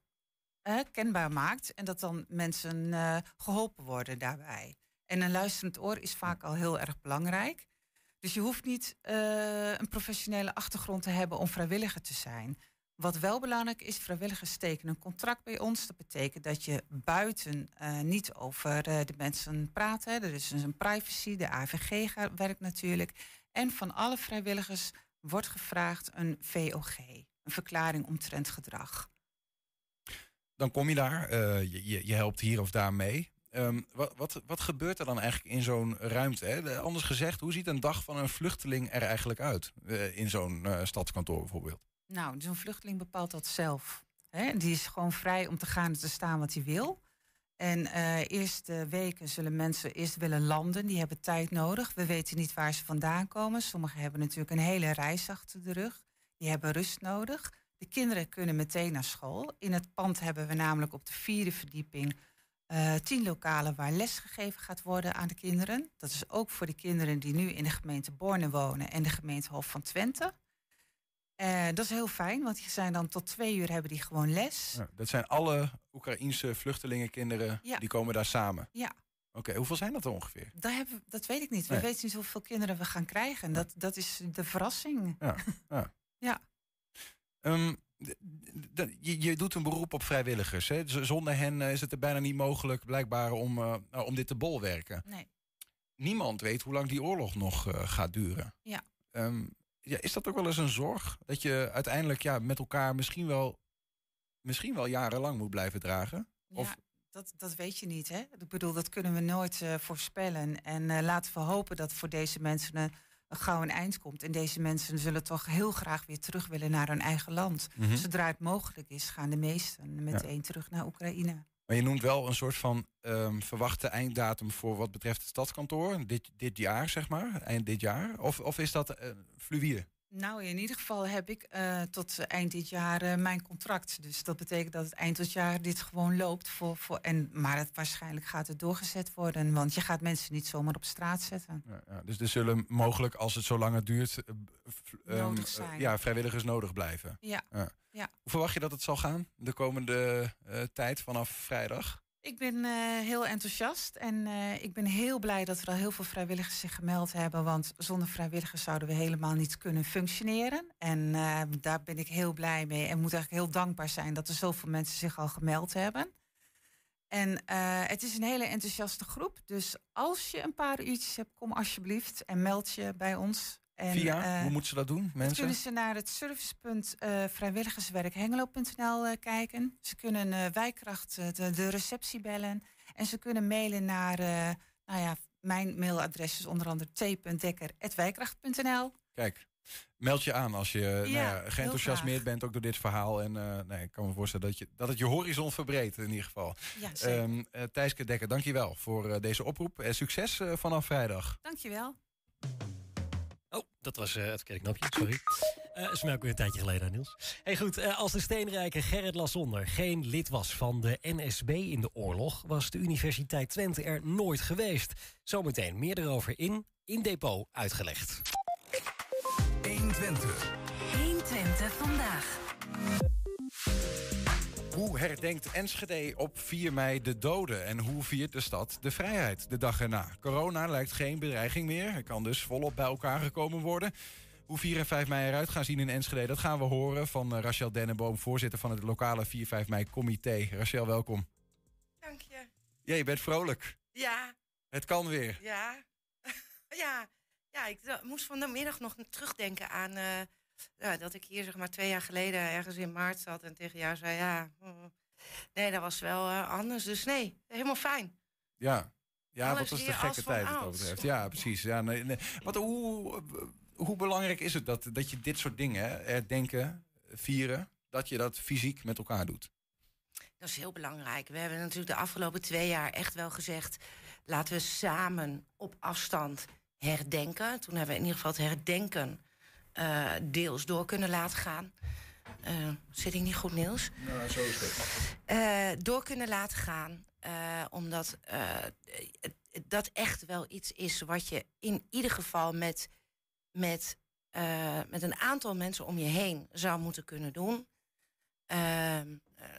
kenbaar maakt en dat dan mensen uh, geholpen worden daarbij. En een luisterend oor is vaak al heel erg belangrijk. Dus je hoeft niet een professionele achtergrond te hebben om vrijwilliger te zijn. Wat wel belangrijk is, vrijwilligers tekenen een contract bij ons. Dat betekent dat je buiten uh, niet over uh, de mensen praat. Hè. Er is dus een privacy, de AVG werkt natuurlijk. En van alle vrijwilligers wordt gevraagd een VOG, een verklaring omtrent gedrag. Dan kom je daar, uh, je, je, helpt hier of daar mee. Um, wat, wat, wat gebeurt er dan eigenlijk in zo'n ruimte? Hè? Anders gezegd, hoe ziet een dag van een vluchteling er eigenlijk uit? in zo'n stadskantoor bijvoorbeeld? Nou, zo'n vluchteling bepaalt dat zelf. Hè? Die is gewoon vrij om te gaan en te staan wat hij wil. En uh, eerste weken zullen mensen eerst willen landen. Die hebben tijd nodig. We weten niet waar ze vandaan komen. Sommigen hebben natuurlijk een hele reis achter de rug. Die hebben rust nodig. De kinderen kunnen meteen naar school. In het pand hebben we namelijk op de vierde verdieping uh, tien lokalen waar les gegeven gaat worden aan de kinderen. Dat is ook voor de kinderen die nu in de gemeente Borne wonen en de gemeente Hof van Twente. Uh, dat is heel fijn, want die zijn dan tot twee uur hebben die gewoon les. Ja, dat zijn alle Oekraïense vluchtelingenkinderen, ja. die komen daar samen? Ja. Oké, okay, hoeveel zijn dat er ongeveer? Dat, hebben, dat weet ik niet. Nee. We weten niet hoeveel kinderen we gaan krijgen. Dat, dat is de verrassing. Ja. ja. ja. Um, je, je, doet een beroep op vrijwilligers. Hè? Zonder hen is het er bijna niet mogelijk, blijkbaar, om, uh, om dit te bolwerken. Nee. Niemand weet hoe lang die oorlog nog uh, gaat duren. Ja. Um, ja, is dat ook wel eens een zorg? Dat je uiteindelijk ja, met elkaar misschien wel, misschien wel jarenlang moet blijven dragen? Ja, of... dat, dat weet je niet. Hè? Ik bedoel, dat kunnen we nooit uh, voorspellen. En uh, laten we hopen dat voor deze mensen een, een gauw een eind komt. En deze mensen zullen toch heel graag weer terug willen naar hun eigen land. Mm -hmm. Zodra het mogelijk is, gaan de meesten meteen ja. terug naar Oekraïne. Maar je noemt wel een soort van um, verwachte einddatum voor wat betreft het stadskantoor. Dit, dit jaar, zeg maar, eind dit jaar. Of, of is dat uh, fluïde? Nou, in ieder geval heb ik uh, tot eind dit jaar uh, mijn contract. Dus dat betekent dat het eind dit jaar dit gewoon loopt. Voor, voor, en, maar het, waarschijnlijk gaat het doorgezet worden. Want je gaat mensen niet zomaar op straat zetten. Ja, ja, dus er zullen mogelijk, als het zo lang het duurt, um, ja, vrijwilligers nodig blijven. Ja. ja. Ja. Hoe verwacht je dat het zal gaan de komende uh, tijd vanaf vrijdag? Ik ben uh, heel enthousiast en uh, ik ben heel blij dat er al heel veel vrijwilligers zich gemeld hebben. Want zonder vrijwilligers zouden we helemaal niet kunnen functioneren. En uh, daar ben ik heel blij mee en moet eigenlijk heel dankbaar zijn dat er zoveel mensen zich al gemeld hebben. En het is een hele enthousiaste groep. Dus als je een paar uurtjes hebt, kom alsjeblieft en meld je bij ons. En, Via, hoe moeten ze dat doen, mensen? kunnen ze naar het servicepunt uh, vrijwilligerswerkhengelo.nl uh, kijken. Ze kunnen wijkracht de, de, receptie bellen. En ze kunnen mailen naar, nou ja, mijn mailadres is onder andere t.dekker.wijkracht.nl. Kijk, meld je aan als je ja, nou ja, geenthousiasmeerd bent ook door dit verhaal. En nee, ik kan me voorstellen dat, je, dat het je horizon verbreedt in ieder geval. Ja. Um, Thijske Dekker, dankjewel voor deze oproep. En succes vanaf vrijdag. Dankjewel. Oh, dat was uh, het knopje, sorry. Uh, is mij ook weer een tijdje geleden, Niels. Hey, goed, uh, als de steenrijke Gerrit Lassonder geen lid was van de NSB in de oorlog... was de Universiteit Twente er nooit geweest. Zometeen meer erover in In Depot uitgelegd. 120. 120 vandaag. Hoe herdenkt Enschede op 4 mei de doden? En hoe viert de stad de vrijheid de dag erna? Corona lijkt geen bedreiging meer. Er kan dus volop bij elkaar gekomen worden. Hoe 4 en 5 mei eruit gaan zien in Enschede, dat gaan we horen van uh, Rachel Dennenboom, voorzitter van het lokale 4-5 mei comité. Rachel, welkom. Dank je. Ja, je bent vrolijk. Ja. Het kan weer. Ja. ja. Ja, ik moest vanmiddag nog terugdenken aan uh, ja, dat ik hier zeg maar twee jaar geleden ergens in maart zat en tegen jou zei ja, mm, nee, dat was wel uh, anders. Dus nee, helemaal fijn. Ja. Ja, Alles wat was de gekke tijd wat dat betreft. Ja, precies. Ja, nee, nee. Wat, hoe, hoe belangrijk is het dat, dat je dit soort dingen, herdenken, vieren, dat je dat fysiek met elkaar doet? Dat is heel belangrijk. We hebben natuurlijk de afgelopen twee jaar echt wel gezegd... laten we samen op afstand herdenken. Toen hebben we in ieder geval het herdenken uh, deels door kunnen laten gaan. Uh, zit ik niet goed, Niels? Nou, zo is het. Uh, door kunnen laten gaan. omdat dat echt wel iets is wat je in ieder geval met met, met een aantal mensen om je heen zou moeten kunnen doen. Uh,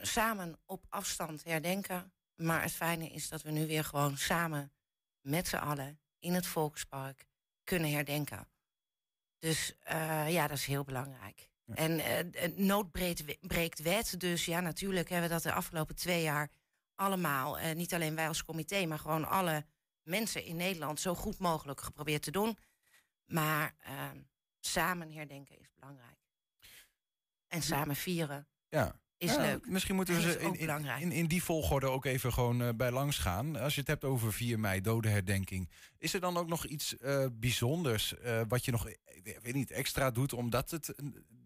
samen op afstand herdenken. Maar het fijne is dat we nu weer gewoon samen met z'n allen in het Volkspark kunnen herdenken. Dus uh, ja, dat is heel belangrijk. Ja. En nood breekt wet. Dus ja, natuurlijk hebben we dat de afgelopen twee jaar allemaal, niet alleen wij als comité, maar gewoon alle mensen in Nederland zo goed mogelijk geprobeerd te doen. Maar uh, samen herdenken is belangrijk. En samen vieren ja. Is ja, leuk. Misschien moeten we ze in, in, in, die volgorde ook even gewoon uh, bij langs gaan. Als je het hebt over 4 mei, dodenherdenking. Is er dan ook nog iets uh, bijzonders wat je nog weet niet, extra doet omdat het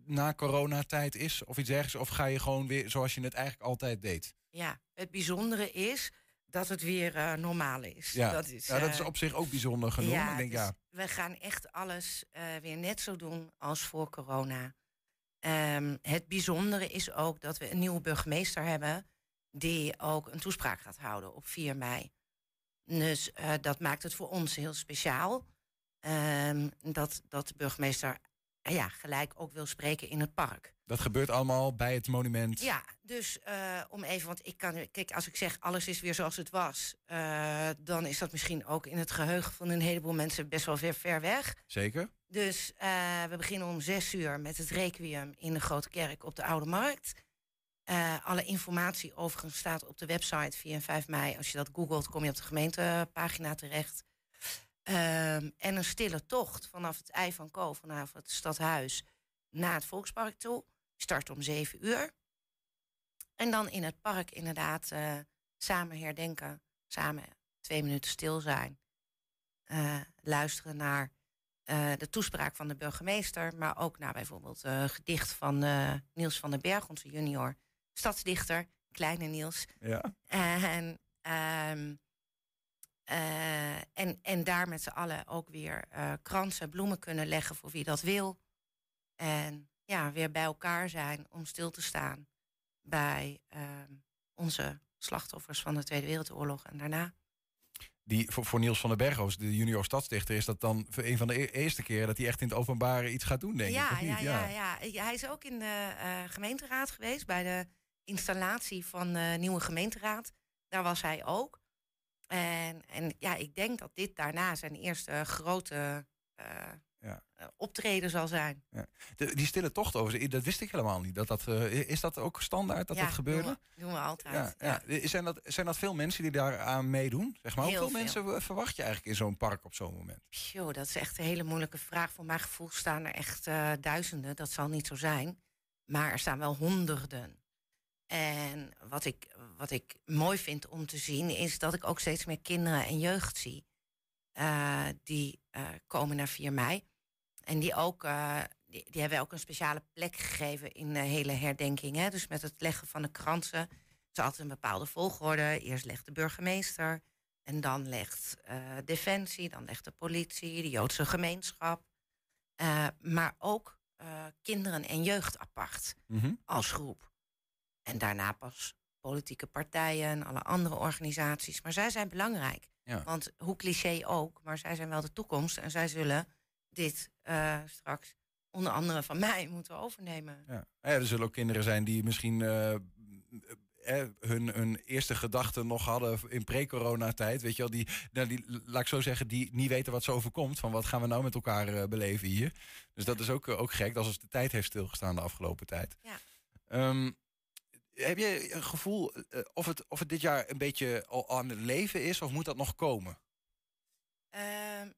na coronatijd is? Of iets ergens? Of ga je gewoon weer zoals je het eigenlijk altijd deed? Ja, het bijzondere is dat het weer normaal is. Ja. Dat, is, ja, dat is op zich ook bijzonder genoeg. Ja, ik denk, dus ja. We gaan echt alles weer net zo doen als voor corona. Um, het bijzondere is ook dat we een nieuwe burgemeester hebben... die ook een toespraak gaat houden op 4 mei. Dus uh, dat maakt het voor ons heel speciaal. Um, dat, dat de burgemeester ja, gelijk ook wil spreken in het park. Dat gebeurt allemaal bij het monument. Ja, dus uh, om even, want ik kan, kijk, als ik zeg alles is weer zoals het was, uh, dan is dat misschien ook in het geheugen van een heleboel mensen best wel ver, ver weg. Zeker. Dus uh, we beginnen om zes uur met het requiem in de Grote Kerk op de Oude Markt. alle informatie overigens staat op de website 4 en 5 mei. Als je dat googelt, kom je op de gemeentepagina terecht. Um, en een stille tocht vanaf het Ei van Ko, vanaf het stadhuis, naar het Volkspark toe. Start om zeven uur. En dan in het park inderdaad uh, samen herdenken, samen twee minuten stil zijn. Uh, luisteren naar uh, de toespraak van de burgemeester, maar ook naar bijvoorbeeld een gedicht van Niels van den Berg, onze junior stadsdichter, kleine Niels. Ja. En um, uh, en, en daar met z'n allen ook weer uh, kransen, bloemen kunnen leggen voor wie dat wil. En ja, weer bij elkaar zijn om stil te staan bij uh, onze slachtoffers van de Tweede Wereldoorlog en daarna. Die, voor, voor Niels van den Berghoos, de junior stadsdichter, is dat dan een van de e eerste keren dat hij echt in het openbare iets gaat doen, denk ja, ik. Of niet? Ja, ja, ja, hij is ook in de uh, gemeenteraad geweest bij de installatie van de nieuwe gemeenteraad. Daar was hij ook. En, en ja, ik denk dat dit daarna zijn eerste grote uh, ja. optreden zal zijn. Ja. De, die stille tocht over, dat wist ik helemaal niet. Dat dat, uh, is dat ook standaard dat ja, dat gebeurde? Doen we, doen we altijd. Ja, Zijn, dat, zijn dat veel mensen die daar aan meedoen? Zeg maar, hoeveel veel. mensen verwacht je eigenlijk in zo'n park op zo'n moment? Jo, dat is echt een hele moeilijke vraag. Voor mijn gevoel staan er echt uh, duizenden. Dat zal niet zo zijn. Maar er staan wel honderden. En wat ik, wat ik mooi vind om te zien, is dat ik ook steeds meer kinderen en jeugd zie. Uh, die uh, komen naar 4 mei. En die, ook, uh, die, die, hebben ook een speciale plek gegeven in de hele herdenking. Hè? Dus met het leggen van de kransen. Het is altijd een bepaalde volgorde. Eerst legt de burgemeester. En dan legt Defensie. Dan legt de politie. De Joodse gemeenschap. maar ook kinderen en jeugd apart Mhm. als groep. En daarna pas politieke partijen en alle andere organisaties. Maar zij zijn belangrijk. Ja. Want hoe cliché ook, maar zij zijn wel de toekomst. En zij zullen dit eh, straks onder andere van mij moeten overnemen. Ja. Ja, er zullen ook kinderen zijn die misschien eh, eh, hun, hun eerste gedachten nog hadden in pre-corona-tijd. Weet je wel, die, nou, die, laat ik zo zeggen, die niet weten wat ze overkomt. Van wat gaan we nou met elkaar beleven hier. Dus dat is ook, ook gek, dat als de tijd heeft stilgestaan de afgelopen tijd. Ja. Ehm, heb je een gevoel eh, of, het, of het dit jaar een beetje al aan het leven is, of moet dat nog komen? Ehm,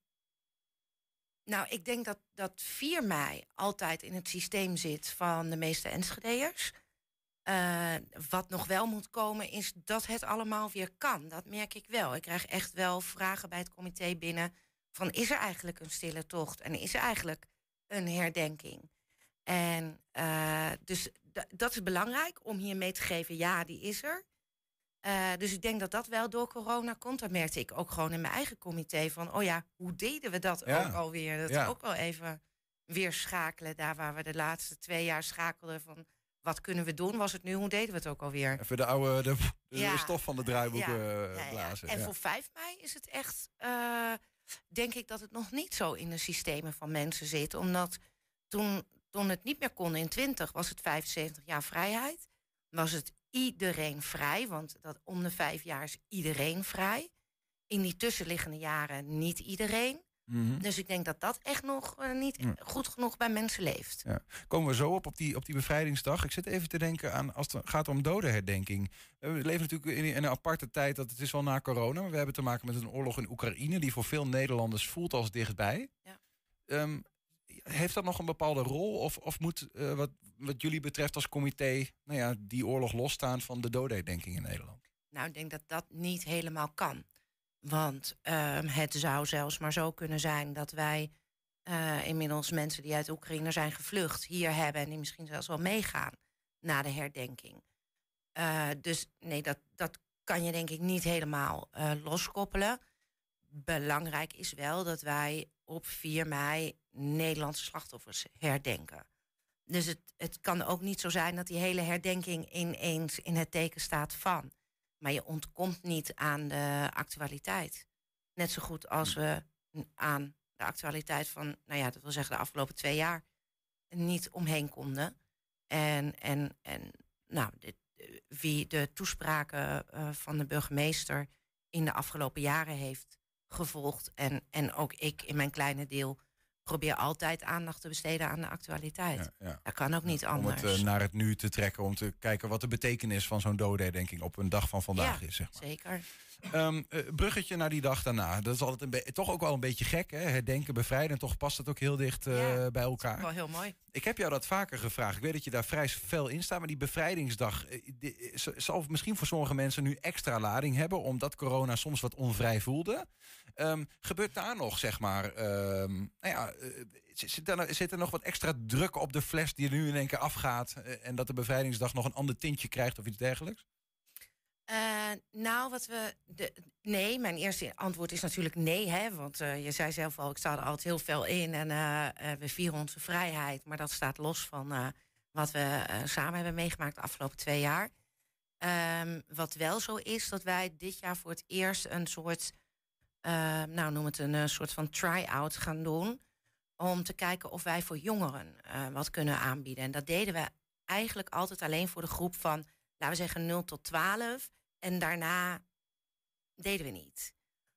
nou, ik denk dat, dat 4 mei altijd in het systeem zit van de meeste Enschede'ers. Eh, wat nog wel moet komen is dat het allemaal weer kan. Dat merk ik wel. Ik krijg echt wel vragen bij het comité binnen van is er eigenlijk een stille tocht en is er eigenlijk een herdenking? En eh, dus dat is belangrijk om hiermee te geven, ja, die is er. Eh, dus ik denk dat dat wel door corona komt. Dat merkte ik ook gewoon in mijn eigen comité. Van, oh ja, hoe deden we dat Ja. ook alweer? Dat Ja. ook wel even weer schakelen. Daar waar we de laatste twee jaar schakelden van... wat kunnen we doen, was het nu, hoe deden we het ook alweer? Even de oude de, de Ja. stof van de draaiboeken eh, blazen. En voor 5 mei is het echt, eh, denk ik dat het nog niet zo in de systemen van mensen zit. Omdat toen, toen het niet meer kon in 20 was het 75 jaar vrijheid. Was het iedereen vrij, want dat om de vijf jaar is iedereen vrij. In die tussenliggende jaren niet iedereen. Mhm. Dus ik denk dat dat echt nog eh, niet goed genoeg bij mensen leeft. Ja. Komen we zo op, op die, op die bevrijdingsdag. Ik zit even te denken aan als het gaat om dodenherdenking. We leven natuurlijk in, in een aparte tijd, dat het is wel na corona. Maar we hebben te maken met een oorlog in Oekraïne... die voor veel Nederlanders voelt als dichtbij. Ja. Ehm, heeft dat nog een bepaalde rol? Of, of moet eh, wat, wat jullie betreft als comité... Nou ja, die oorlog losstaan van de dodenherdenking in Nederland? Nou, ik denk dat dat niet helemaal kan. Want ehm, het zou zelfs maar zo kunnen zijn dat wij eh, inmiddels mensen die uit Oekraïne zijn gevlucht hier hebben en die misschien zelfs wel meegaan na de herdenking. Eh, dus nee, dat, dat kan je denk ik niet helemaal loskoppelen. Belangrijk is wel dat wij op 4 mei Nederlandse slachtoffers herdenken. Dus het, het kan ook niet zo zijn dat die hele herdenking ineens in het teken staat van. Maar je ontkomt niet aan de actualiteit. Net zo goed als we n- aan de actualiteit van, nou ja, dat wil zeggen de afgelopen twee jaar, niet omheen konden. En, en, en nou, dit, wie de toespraken eh, van de burgemeester in de afgelopen jaren heeft gevolgd. En, en ook ik in mijn kleine deel probeer altijd aandacht te besteden aan de actualiteit. Ja, ja. Dat kan ook niet Om anders. het eh, naar het nu te trekken, om te kijken wat de betekenis van zo'n dodenherdenking op een dag van vandaag Ja, is. Zeg maar. Zeker. Ehm, eh, bruggetje naar die dag daarna. Dat is altijd een be- toch ook wel een beetje gek, hè? Herdenken, bevrijden. En toch past het ook heel dicht eh, bij elkaar. Wel heel mooi. Ik heb jou dat vaker gevraagd. Ik weet dat je daar vrij fel in staat. Maar die bevrijdingsdag eh, die- zal misschien voor sommige mensen nu extra lading hebben. Omdat corona soms wat onvrij voelde. Ehm, gebeurt daar nog, zeg maar. ehm, nou ja, zit, er, zit er nog wat extra druk op de fles die er nu in één keer afgaat? en dat de bevrijdingsdag nog een ander tintje krijgt of iets dergelijks? Eh, nou, wat we. De, nee, mijn eerste antwoord is natuurlijk nee. Hè, want eh, je zei zelf al, ik sta er altijd heel veel in. En eh, we vieren onze vrijheid. Maar dat staat los van wat we samen hebben meegemaakt de afgelopen twee jaar. Ehm, wat wel zo is, dat wij dit jaar voor het eerst een soort. eh, nou, noem het een soort van try-out gaan doen. Om te kijken of wij voor jongeren wat kunnen aanbieden. En dat deden we eigenlijk altijd alleen voor de groep van laten we zeggen 0 tot 12. En daarna deden we niet.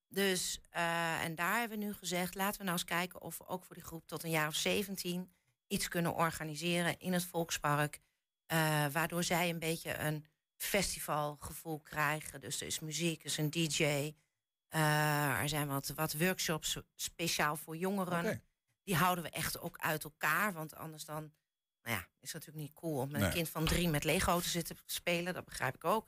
Dus, eh, en daar hebben we nu gezegd, laten we nou eens kijken of we ook voor die groep tot een jaar of 17 iets kunnen organiseren in het Volkspark. eh, waardoor zij een beetje een festivalgevoel krijgen. Dus er is muziek, er is een DJ. eh, er zijn wat, wat workshops speciaal voor jongeren. Die houden we echt ook uit elkaar. Want anders dan nou ja, is natuurlijk niet cool om met Nee. een kind van drie met Lego te zitten spelen. Dat begrijp ik ook.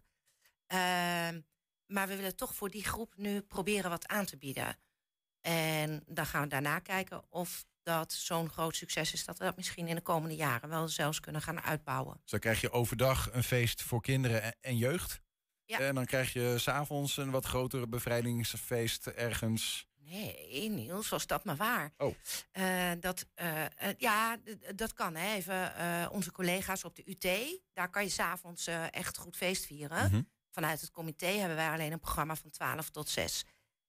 Ehm, maar we willen toch voor die groep nu proberen wat aan te bieden. En dan gaan we daarna kijken of dat zo'n groot succes is... dat we dat misschien in de komende jaren wel zelfs kunnen gaan uitbouwen. Dus dan krijg je overdag een feest voor kinderen en, en jeugd. Ja. En dan krijg je s'avonds een wat groter bevrijdingsfeest ergens. Nee, Niels, was dat maar waar. Oh. Eh, dat, eh, eh, ja, dat kan. Hè. Even onze collega's op de UT. Daar kan je s'avonds echt goed feest vieren. Mhm. Vanuit het comité hebben wij alleen een programma van 12 tot 6.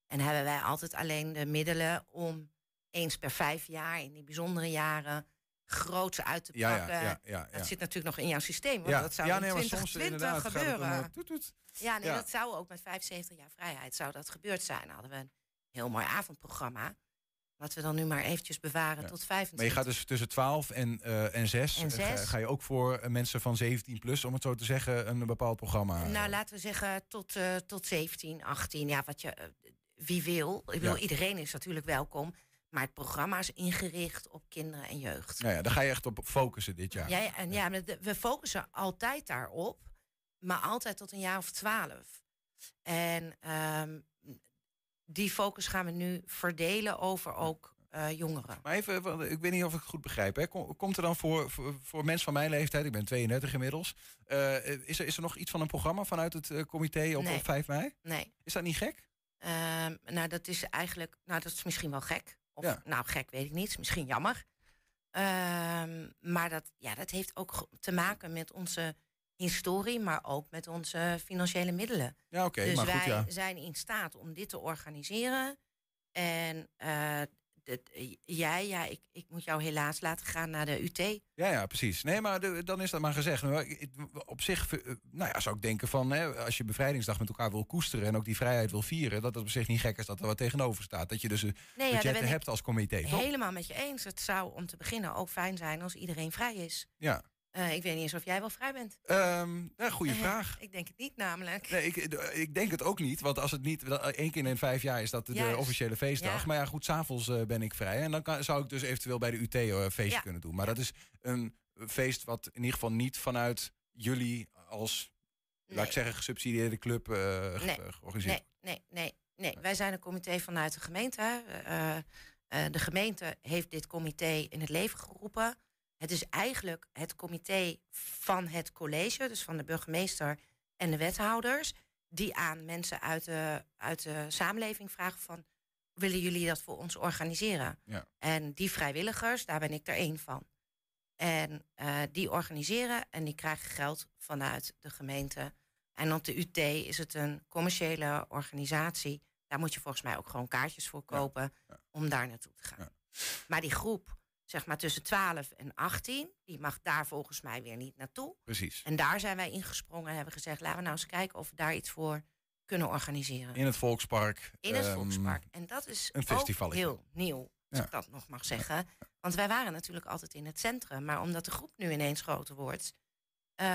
En hebben wij altijd alleen de middelen om eens per vijf jaar, in die bijzondere jaren, groots uit te pakken. ja, ja, ja. Dat zit natuurlijk nog in jouw systeem. Want Ja. dat zou Ja, in nee, soms 2020 inderdaad gaat het gebeuren. toet, toet. Ja, nee, dat zou ook met 75 jaar vrijheid zou dat gebeurd zijn. Hadden we een heel mooi avondprogramma. Laten we dan nu maar eventjes bewaren tot 25. Maar je gaat dus tussen 12 en, eh en 6. En Ga, zes. ga je ook voor eh, mensen van 17 plus, om het zo te zeggen, een bepaald programma? Nou, laten we zeggen tot, eh, tot 17, 18. Ja, wat je, eh, wie wil. Ik Ja. iedereen is natuurlijk welkom. Maar het programma is ingericht op kinderen en jeugd. Nou ja, daar ga je echt op focussen dit jaar. Ja, en ja, we focussen altijd daarop. Maar altijd tot een jaar of twaalf. En ehm, die focus gaan we nu verdelen over ook eh, jongeren. Maar even, want ik weet niet of ik het goed begrijp. Hè. Kom- Komt er dan voor, voor, voor mensen van mijn leeftijd, ik ben 32 inmiddels, eh, is, er, is er nog iets van een programma vanuit het eh, comité op, Nee. op 5 mei? Nee. Is dat niet gek? Ehm, nou, dat is eigenlijk, nou, dat is misschien wel gek. Of, Ja. nou, gek weet ik niet, is misschien jammer. Ehm, maar dat, ja, dat heeft ook te maken met onze historie, maar ook met onze financiële middelen. Ja, oké, dus maar goed, wij ja. zijn in staat om dit te organiseren. En eh, dat- jij, ja, ik, ik moet jou helaas laten gaan naar de UT. Ja, ja, precies. Nee, maar de- dan is dat maar gezegd. Op zich eh, nou ja, zou ik denken van... Hè, als je bevrijdingsdag met elkaar wil koesteren... en ook die vrijheid wil vieren... dat het op zich niet gek is dat er wat tegenover staat. Dat je dus een budgetten ik hebt als comité, toch? Helemaal met je eens. Het zou om te beginnen ook fijn zijn als iedereen vrij is. Ja. Eh, ik weet niet eens of jij wel vrij bent. Ehm ja, goede Eh, vraag. Ik denk het niet namelijk. Nee, ik, ik denk het ook niet. Want als het niet... één keer in vijf jaar is dat de officiële feestdag. Ja. Maar ja, goed, s'avonds eh ben ik vrij. En dan kan, zou ik dus eventueel bij de UT een feestje Ja. kunnen doen. Maar dat is een feest wat in ieder geval niet vanuit jullie als... Laat ik zeggen, gesubsidieerde club eh, Nee, georganiseerd nee, nee, nee, nee. Wij zijn een comité vanuit de gemeente. Eh, eh, de gemeente heeft dit comité in het leven geroepen. Het is eigenlijk het comité van het college, dus van de burgemeester en de wethouders, die aan mensen uit de, uit de samenleving vragen van, willen jullie dat voor ons organiseren? Ja. En die vrijwilligers, daar ben ik er één van. En eh, die organiseren en die krijgen geld vanuit de gemeente. En op de UT is het een commerciële organisatie. Daar moet je volgens mij ook gewoon kaartjes voor kopen om daar naartoe te gaan. Maar die groep, zeg maar tussen 12 en 18, die mag daar volgens mij weer niet naartoe. Precies. En daar zijn wij ingesprongen en hebben gezegd: laten we nou eens kijken of we daar iets voor kunnen organiseren. In het Volkspark. In het ehm, Volkspark. En dat is een ook heel nieuw, als Ja. ik dat nog mag zeggen. Want wij waren natuurlijk altijd in het centrum. Maar omdat de groep nu ineens groter wordt... ehm,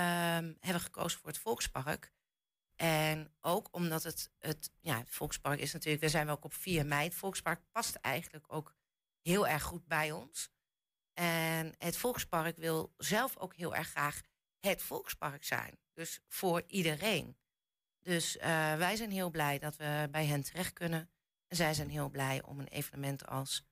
hebben we gekozen voor het Volkspark. En ook omdat het, het, ja, het Volkspark is natuurlijk... We zijn wel op 4 mei. Het Volkspark past eigenlijk ook heel erg goed bij ons. En het Volkspark wil zelf ook heel erg graag het Volkspark zijn. Dus voor iedereen. Dus eh, wij zijn heel blij dat we bij hen terecht kunnen. En zij zijn heel blij om een evenement als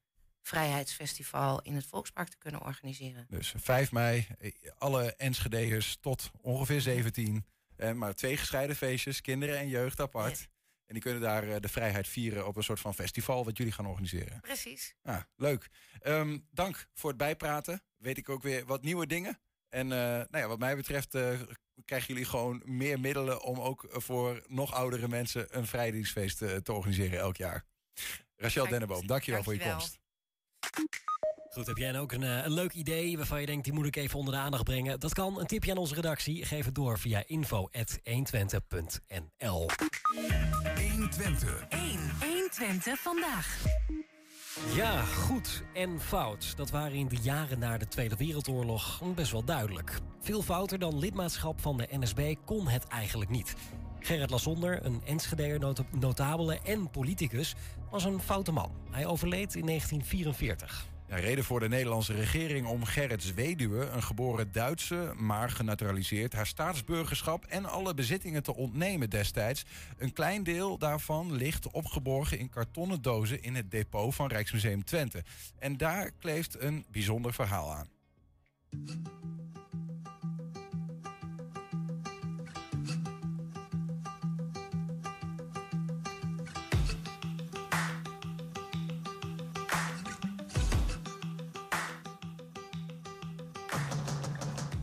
Vrijheidsfestival in het Volkspark te kunnen organiseren. Dus 5 mei, eh, alle Enschedeërs tot ongeveer 17. Eh, maar twee gescheiden feestjes, kinderen en jeugd apart. En die kunnen daar eh, de vrijheid vieren op een soort van festival wat jullie gaan organiseren. Precies. Ja, leuk. Ehm, dank voor het bijpraten. Weet ik ook weer wat nieuwe dingen. En eh, nou ja, wat mij betreft eh, krijgen jullie gewoon meer middelen om ook voor nog oudere mensen een vrijdienstfeest te organiseren elk jaar. Rachel Denneboom, dankjewel, voor je Dankjewel. komst. Goed, heb jij ook een, eh, een leuk idee waarvan je denkt... die moet ik even onder de aandacht brengen? Dat kan. Een tipje aan onze redactie. Geef het door via info.120.nl 120. 1. 120 vandaag. Ja, goed en fout. Dat waren in de jaren na de Tweede Wereldoorlog best wel duidelijk. Veel fouter dan lidmaatschap van de NSB kon het eigenlijk niet. Gerrit Lassonder, een Enschedeer not notabele en politicus, was een foute man. Hij overleed in 1944. Ja, reden voor de Nederlandse regering om Gerrits weduwe, een geboren Duitse, maar genaturaliseerd, haar staatsburgerschap en alle bezittingen te ontnemen destijds. Een klein deel daarvan ligt opgeborgen in kartonnen dozen in het depot van Rijksmuseum Twente. En daar kleeft een bijzonder verhaal aan.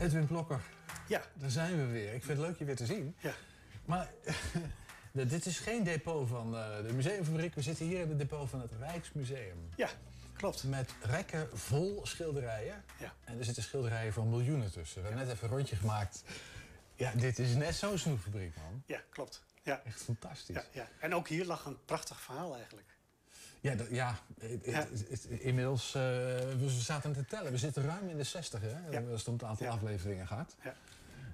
Edwin Blokker. Ja. Daar zijn we weer. Ik vind het leuk je weer te zien. Ja. Maar dit is geen depot van eh, de museumfabriek. We zitten hier in het depot van het Rijksmuseum. Ja, klopt. Met rekken vol schilderijen. Ja. En er zitten schilderijen van miljoenen tussen. We hebben net even een rondje gemaakt. Ja, dit is net zo'n snoepfabriek, man. Ja, klopt. Ja. Echt fantastisch. Ja, ja. En ook hier lag een prachtig verhaal eigenlijk. Ja, dat- ja, het- het- het- inmiddels, eh, we zaten te tellen. We zitten ruim in de 60, hè? Ja. Als het om het aantal afleveringen gaat. Ja.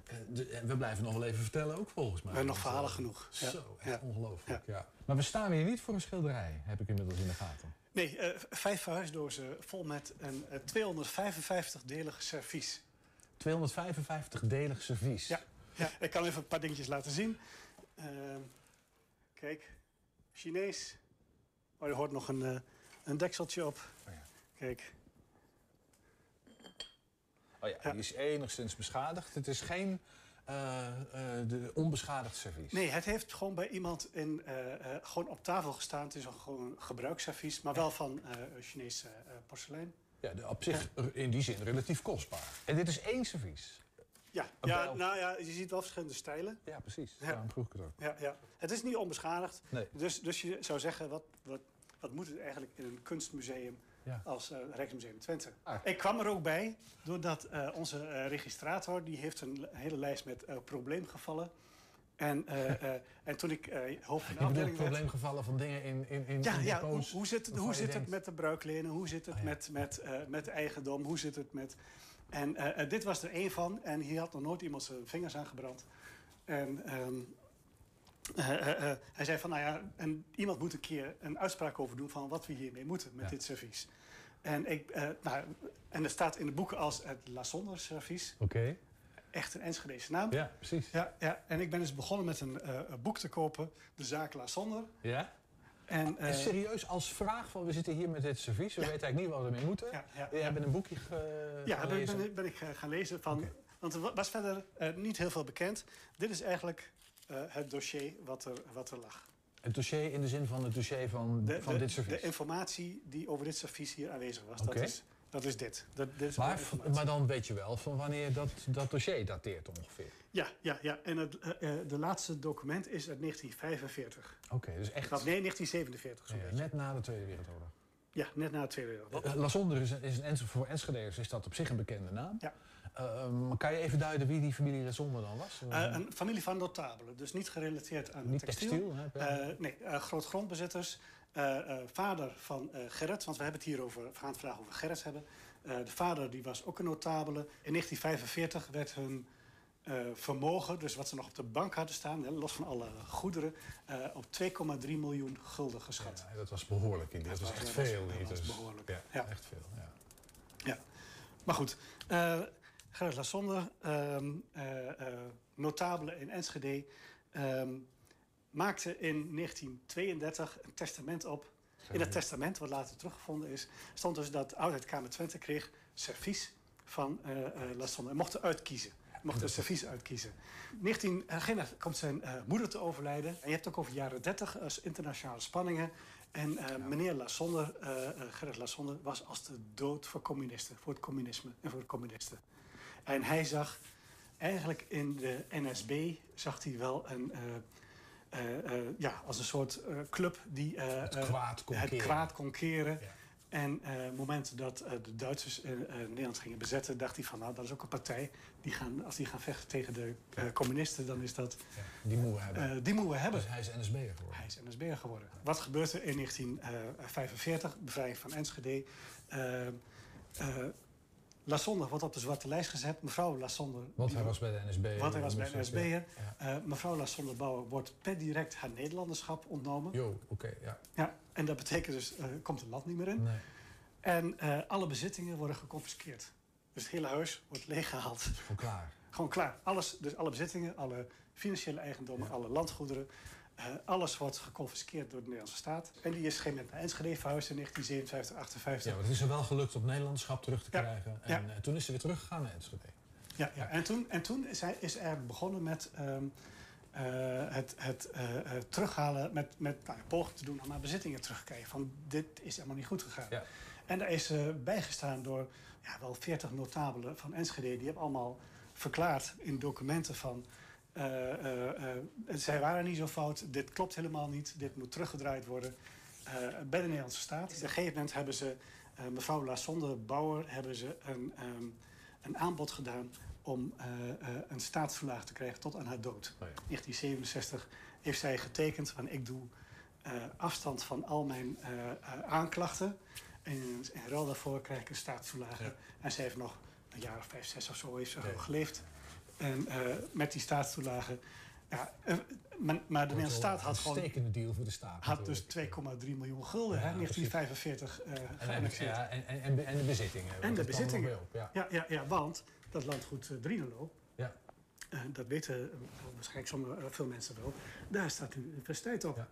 Eh, de- we blijven nog wel even vertellen ook, volgens mij. We hebben nog verhalen eh, genoeg. Ja. Zo, echt Ja. ongelooflijk, ja. Maar we staan hier niet voor een schilderij, heb ik inmiddels in de gaten. Nee, eh, vijf verhuisdozen vol met een eh, 255-delige servies. 255-delig servies. Ja. ja, ik kan even een paar dingetjes laten zien. Ehm, kijk, Chinees. Oh, er hoort nog een, eh, een dekseltje op. Kijk, Oh ja, die is enigszins beschadigd. Het is geen eh, eh, de onbeschadigd servies. Nee, het heeft gewoon bij iemand in, gewoon op tafel gestaan. Het is een gewoon een gebruiksservies, maar wel van Chinese porselein. Ja, de- op zich in die zin relatief kostbaar. En dit is één servies. Ja, ja nou ja, je ziet wel verschillende stijlen. Ja, precies. Ja. Daarom vroeg ik het ook. Ja, ja. Het is niet onbeschadigd. Nee. Dus, dus je zou zeggen, wat, wat, wat moet het eigenlijk in een kunstmuseum Ja. als eh, Rijksmuseum Twente? Ah. Ik kwam er ook bij doordat eh, onze eh, registrator... die heeft een le- hele lijst met probleemgevallen. En, en toen ik hoofd van de afdeling probleemgevallen van dingen in, in, in, Ja, in ja hoe, hoe zit, hoe zit het met de bruiklenen? Hoe zit het ja. met, met, met eigendom? Hoe zit het met... En eh, eh, dit was er één van. En hier had nog nooit iemand zijn vingers aan gebrand. En ehm, eh, hij zei van, nou ja... En iemand moet een keer een uitspraak over doen... van wat we hiermee moeten met Ja. dit servies. En, ik, nou, en er staat in de boeken als het La Sonder servies. Oké. Echt een Enschedese naam. Ja, precies. Ja, ja, en ik ben dus begonnen met een, een boek te kopen. De zaak La Sonder. Ja? En, eh, En serieus, als vraag van we zitten hier met dit servies, we weten eigenlijk niet wat we ermee moeten. Ja, ja, Jij bent een boekje ge- Ja, ben, ben, ben ik eh, gaan lezen. Van, Want er wa- was verder eh, niet heel veel bekend. Dit is eigenlijk eh, het dossier wat er, wat er lag. Het dossier in de zin van het dossier van, De, van de- dit servies. de informatie die over dit servies hier aanwezig was, Oké. dat, is, dat is dit. Dat, dit is maar, dan weet je wel van wanneer dat, dat dossier dateert ongeveer. Ja, ja, ja. en het eh, eh, de laatste document is uit 1945. Oké, dus echt nee, 1947 zo'n ja, beetje. net na de Tweede Wereldoorlog. Ja, net na de Tweede Wereldoorlog. Uh, Lasonder is, een, is een, voor Enschedeers is dat op zich een bekende naam. Ja. Ehm, kan je even duiden wie die familie Lasonder dan was? Eh, een familie van notabelen, dus niet gerelateerd aan Niet textiel. textiel, hè. Eh, nee, eh, grootgrondbezitters. Vader van Gerrit, want we hebben het hier over, we gaan het vandaag over Gerrit hebben. De vader die was ook een notabele. In 1945 werd hun vermogen, dus wat ze nog op de bank hadden staan, hè, los van alle goederen, op 2,3 miljoen gulden geschat. Ja, dat was behoorlijk. in die- Dat, Dat was echt veel. dat was dus- behoorlijk. Ja, Ja. echt veel. Ja. Ja, maar goed. eh Gerrit Lassonde, ehm eh, eh, notabele in Enschede, ehm, maakte in 1932 een testament op. In dat testament, wat later teruggevonden is, stond dus dat Oudheidkamer Twente kreeg servies van eh Lassonde. Hij mocht er uitkiezen. Hij mocht een servies uitkiezen. 19, eh, geen- komt zijn moeder te overlijden. En je hebt ook over jaren 30 als internationale spanningen. En meneer Lassonder, eh, Gerrit Lassonder, was als de dood voor communisten, voor het communisme en voor de communisten. En hij zag eigenlijk in de NSB zag hij wel een, eh, eh, eh, ja, als een soort club die Het kwaad kon het keren. kwaad kon keren. En op het moment dat de Duitsers Nederland gingen bezetten, dacht hij van nou, dat is ook een partij. Die gaan, als die gaan vechten tegen de communisten, dan is dat. Die moeten we hebben. die moeten we hebben. Dus hij is NSB'er geworden. Hij is NSB'er geworden. Wat gebeurt er in 1945? Bevrijding van Enschede. Lassonder wordt op de zwarte lijst gezet. Mevrouw Lassonder... Want hij was bij de NSB. Want hij was bij de NSB'er. Ja. Eh, mevrouw Lassonder Bouwer wordt per direct haar Nederlanderschap ontnomen. Jo, oké, ja. Ja, en dat betekent dus, eh komt het land niet meer in. Nee. En eh, alle bezittingen worden geconfiskeerd. Dus het hele huis wordt leeggehaald. Gewoon klaar. Gewoon klaar. Alles, dus alle bezittingen, alle financiële eigendommen, alle landgoederen. Eh, alles wordt geconfiskeerd door de Nederlandse staat. En die is op een gegeven moment naar Enschede verhuisd in 1957, 58. Ja, maar het is er wel gelukt om Nederlandschap terug te Ja. krijgen. Ja. En eh, toen is ze weer teruggegaan naar Enschede. Ja, ja. En toen, en toen is hij is eigenlijk begonnen met ehm, eh, het, het terughalen, met, met nou, poging te doen om naar bezittingen terug te krijgen. Van dit is helemaal niet goed gegaan. Ja. En daar is bijgestaan door ja, wel 40 notabelen van Enschede. Die hebben allemaal verklaard in documenten van... eh, eh, eh, zij waren niet zo fout, dit klopt helemaal niet, dit moet teruggedraaid worden bij de Nederlandse staat. Op een gegeven moment hebben ze mevrouw Lassonde Bauer hebben ze een, ehm, een aanbod gedaan om een staatsverlaag te krijgen tot aan haar dood. Oh 1967 heeft zij getekend van ik doe afstand van al mijn aanklachten. En in ruil daarvoor krijg ik een staatsverlagen. En zij heeft nog een jaar of vijf, zes of zo heeft ze geleefd. En eh, met die staatstoelagen... Ja, eh, maar, de Nederlandse staat had gewoon... Uitstekende deal voor de staat. Had dus 2,3 miljoen gulden, hè, Ja, 1945 eh En, en, geannexeerd. ja, en, en, de bezittingen. En de bezittingen. op, ja. Ja, ja, ja, want dat landgoed uh, Drienelo, Ja. eh, dat weten eh, waarschijnlijk sommige, eh, veel mensen wel, daar staat de universiteit op.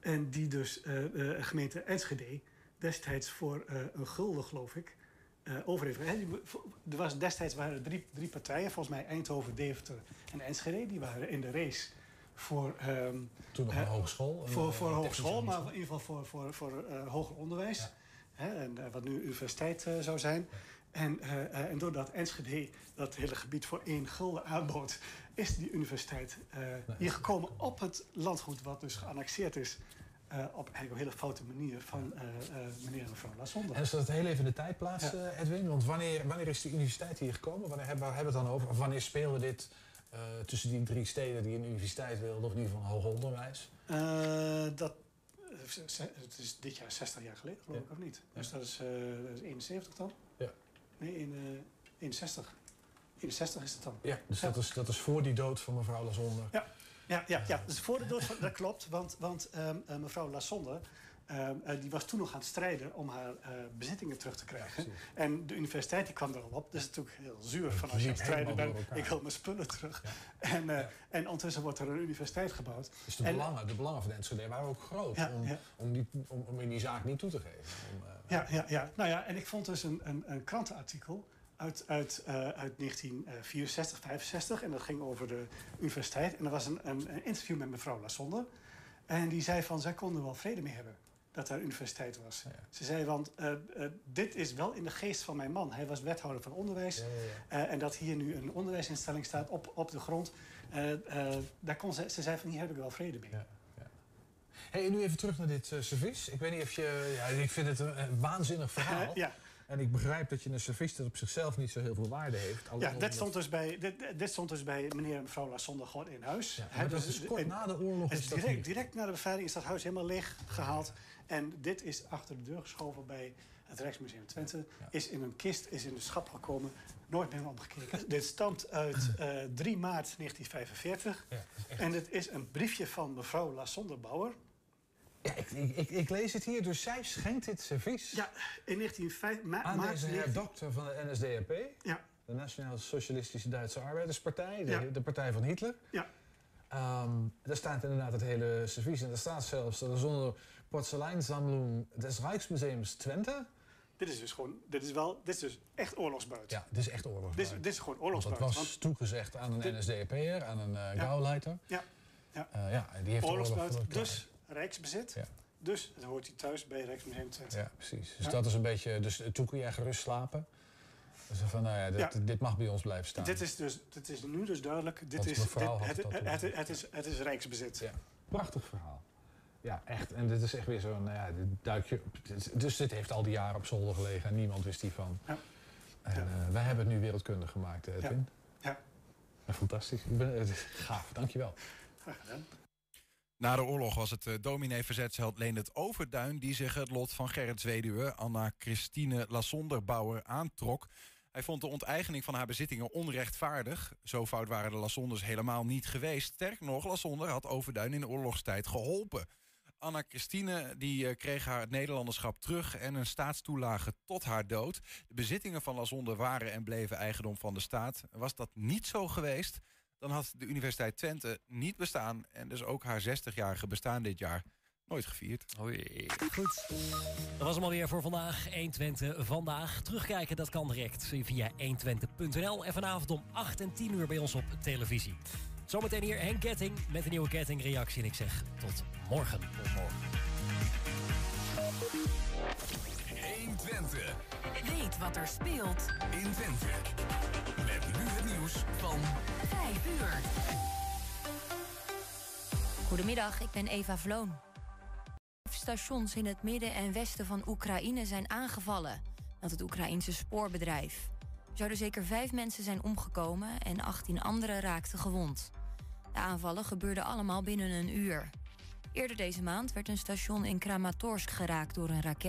En die dus eh, eh, gemeente Enschede destijds voor eh, een gulden, geloof ik, over heeft. Hè, die- Er was destijds waren er drie, drie partijen, volgens mij Eindhoven, Deventer en Enschede, die waren in de race voor... ehm, Toen nog eh, een hogeschool. Voor, eh, voor technische hogeschool, maar in ieder geval voor, voor, voor hoger onderwijs. Hè, en, wat nu universiteit zou zijn. En, en doordat Enschede dat hele gebied voor één gulden aanbood... is die universiteit hier gekomen op het landgoed... wat dus geannexeerd is eh, op eigenlijk een hele foute manier... van eh, eh, meneer en mevrouw Lassonder. En is dat heel even in de tijd plaats, Ja. Edwin? Want wanneer, wanneer is de universiteit hier gekomen? Wanneer hebben, waar hebben we het dan over? Of wanneer speelde dit tussen die drie steden die een universiteit wilden... of in ieder geval hoger onderwijs? Dat, het is dit jaar 60 jaar geleden, geloof ik, of niet? Dus dat is, dat is 71 dan? Ja. Nee, in, eh 61. 61 is het dan. Ja, dus Dat, is, dat is voor die dood van mevrouw Lazonder. Ja, ja, ja, ja. Dus voor de. Dat klopt, want, want ehm, eh, mevrouw Lassonde... ehm, eh, die was toen nog aan het strijden om haar eh, bezittingen terug te krijgen. en de universiteit die kwam er al op. Dat is natuurlijk heel zuur van als je aan het strijden bent. Ik wil mijn spullen terug. En, en ondertussen wordt er een universiteit gebouwd. Dus de En- belangen, de belangen van de Enschede waren ook groot Ja, om. Om, die, om, om in die zaak niet toe te geven. Om, Ja, ja, ja. Nou ja, en ik vond dus een, een, een krantenartikel uit, uit, eh, uit 1964, 65. En dat ging over de universiteit. En er was een, een, een interview met mevrouw Lassonde. En die zei van, zij konden wel vrede mee hebben dat daar universiteit was. Ze zei, want eh, eh, dit is wel in de geest van mijn man. Hij was wethouder van onderwijs. En dat hier nu een onderwijsinstelling staat op, op de grond. daar kon ze, ze zei van, hier heb ik wel vrede mee. Hey, en nu even terug naar dit servies. Ik weet niet of je... Ja, ik vind het een, een waanzinnig verhaal. Ja. En ik begrijp dat je een servies dat op zichzelf niet zo heel veel waarde heeft. Ja, omdat- dit stond, dus bij, dit, dit stond dus bij meneer en mevrouw Lassonde gewoon in huis. Ja, maar dat dus- is kort en- na de oorlog is direct, direct na de bevrijding is dat huis helemaal leeg gehaald. En dit is achter de deur geschoven bij het Rijksmuseum Twente. Is in een kist, is in de schap gekomen. Nooit meer omgekeken. dit stamt uit eh 3 maart 1945. en het is een briefje van mevrouw Lassonde Bauer. Ja, ik, ik, ik, lees het hier, dus zij schenkt dit servies Ja, in 1905, ma aan maart deze 19 herdokter van de NSDAP. Ja. De Nationaal Socialistische Duitse Arbeiderspartij, de, Ja. de partij van Hitler. Ja. Ehm, daar staat inderdaad het hele servies. En daar staat zelfs dat er zonder Porzeleinsammlung des Rijksmuseums Twente. Dit is dus gewoon, dit is wel, dit is dus echt oorlogsbuit. Ja, dit is echt oorlogsbuit. Dit is, dit is gewoon Want dat oorlogsbuit. was want- toegezegd aan een NSDAP'er, aan een uh, Ja. gauwleiter. Ja. Ja. Eh, ja, en die heeft Oorlogsbuit, dus rijksbezit. Ja. Dus het hoort hij thuis bij Rijksmuseum Twente. Ja, precies. Dus Ja. dat is een beetje... Dus toen kon jij gerust slapen. Dus van, nou ja, dit, Ja. dit mag bij ons blijven staan. Dit is, dus, dit is nu dus duidelijk. Dit is, dit, het, het, het, het is, het is rijksbezit. Ja. Prachtig verhaal. Ja, echt. En dit is echt weer zo'n... nou Ja, dit duik je, op- dit- dus dit heeft al die jaren op zolder gelegen en niemand wist hiervan. Ja. En eh, wij hebben het nu wereldkundig gemaakt, eh, Edwin. Ja. Ja, fantastisch. Ik ben, het is gaaf, dankjewel. Graag gedaan. Na de oorlog was het uh, dominee-verzetsheld Leendert Overduin... die zich het lot van Gerrits weduwe Anna-Christine Lassonderbouwer aantrok. Hij vond de onteigening van haar bezittingen onrechtvaardig. Zo fout waren de Lassonders helemaal niet geweest. Sterker nog, Lassonder had Overduin in de oorlogstijd geholpen. Anna-Christine die uh, kreeg haar het Nederlanderschap terug... en een staatstoelage tot haar dood. De bezittingen van Lassonder waren en bleven eigendom van de staat. Was dat niet zo geweest dan had de Universiteit Twente niet bestaan... en dus ook haar 60-jarige bestaan dit jaar nooit gevierd. Oei. Goed. Dat was hem alweer voor vandaag. 120 vandaag. Terugkijken, dat kan direct via 120.nl. En vanavond om 8 en 10 uur bij ons op televisie. Zometeen hier Henk Ketting met een nieuwe kettingreactie. En ik zeg tot morgen. Tot morgen. Twente. Weet wat er speelt in Twente. Met nu het nieuws van 5 uur. Goedemiddag, ik ben Eva Vloon. Stations in het midden en westen van Oekraïne zijn aangevallen. Dat het Oekraïense spoorbedrijf. Er zouden zeker vijf mensen zijn omgekomen en 18 anderen raakten gewond. De aanvallen gebeurden allemaal binnen een uur. Eerder deze maand werd een station in Kramatorsk geraakt door een raket.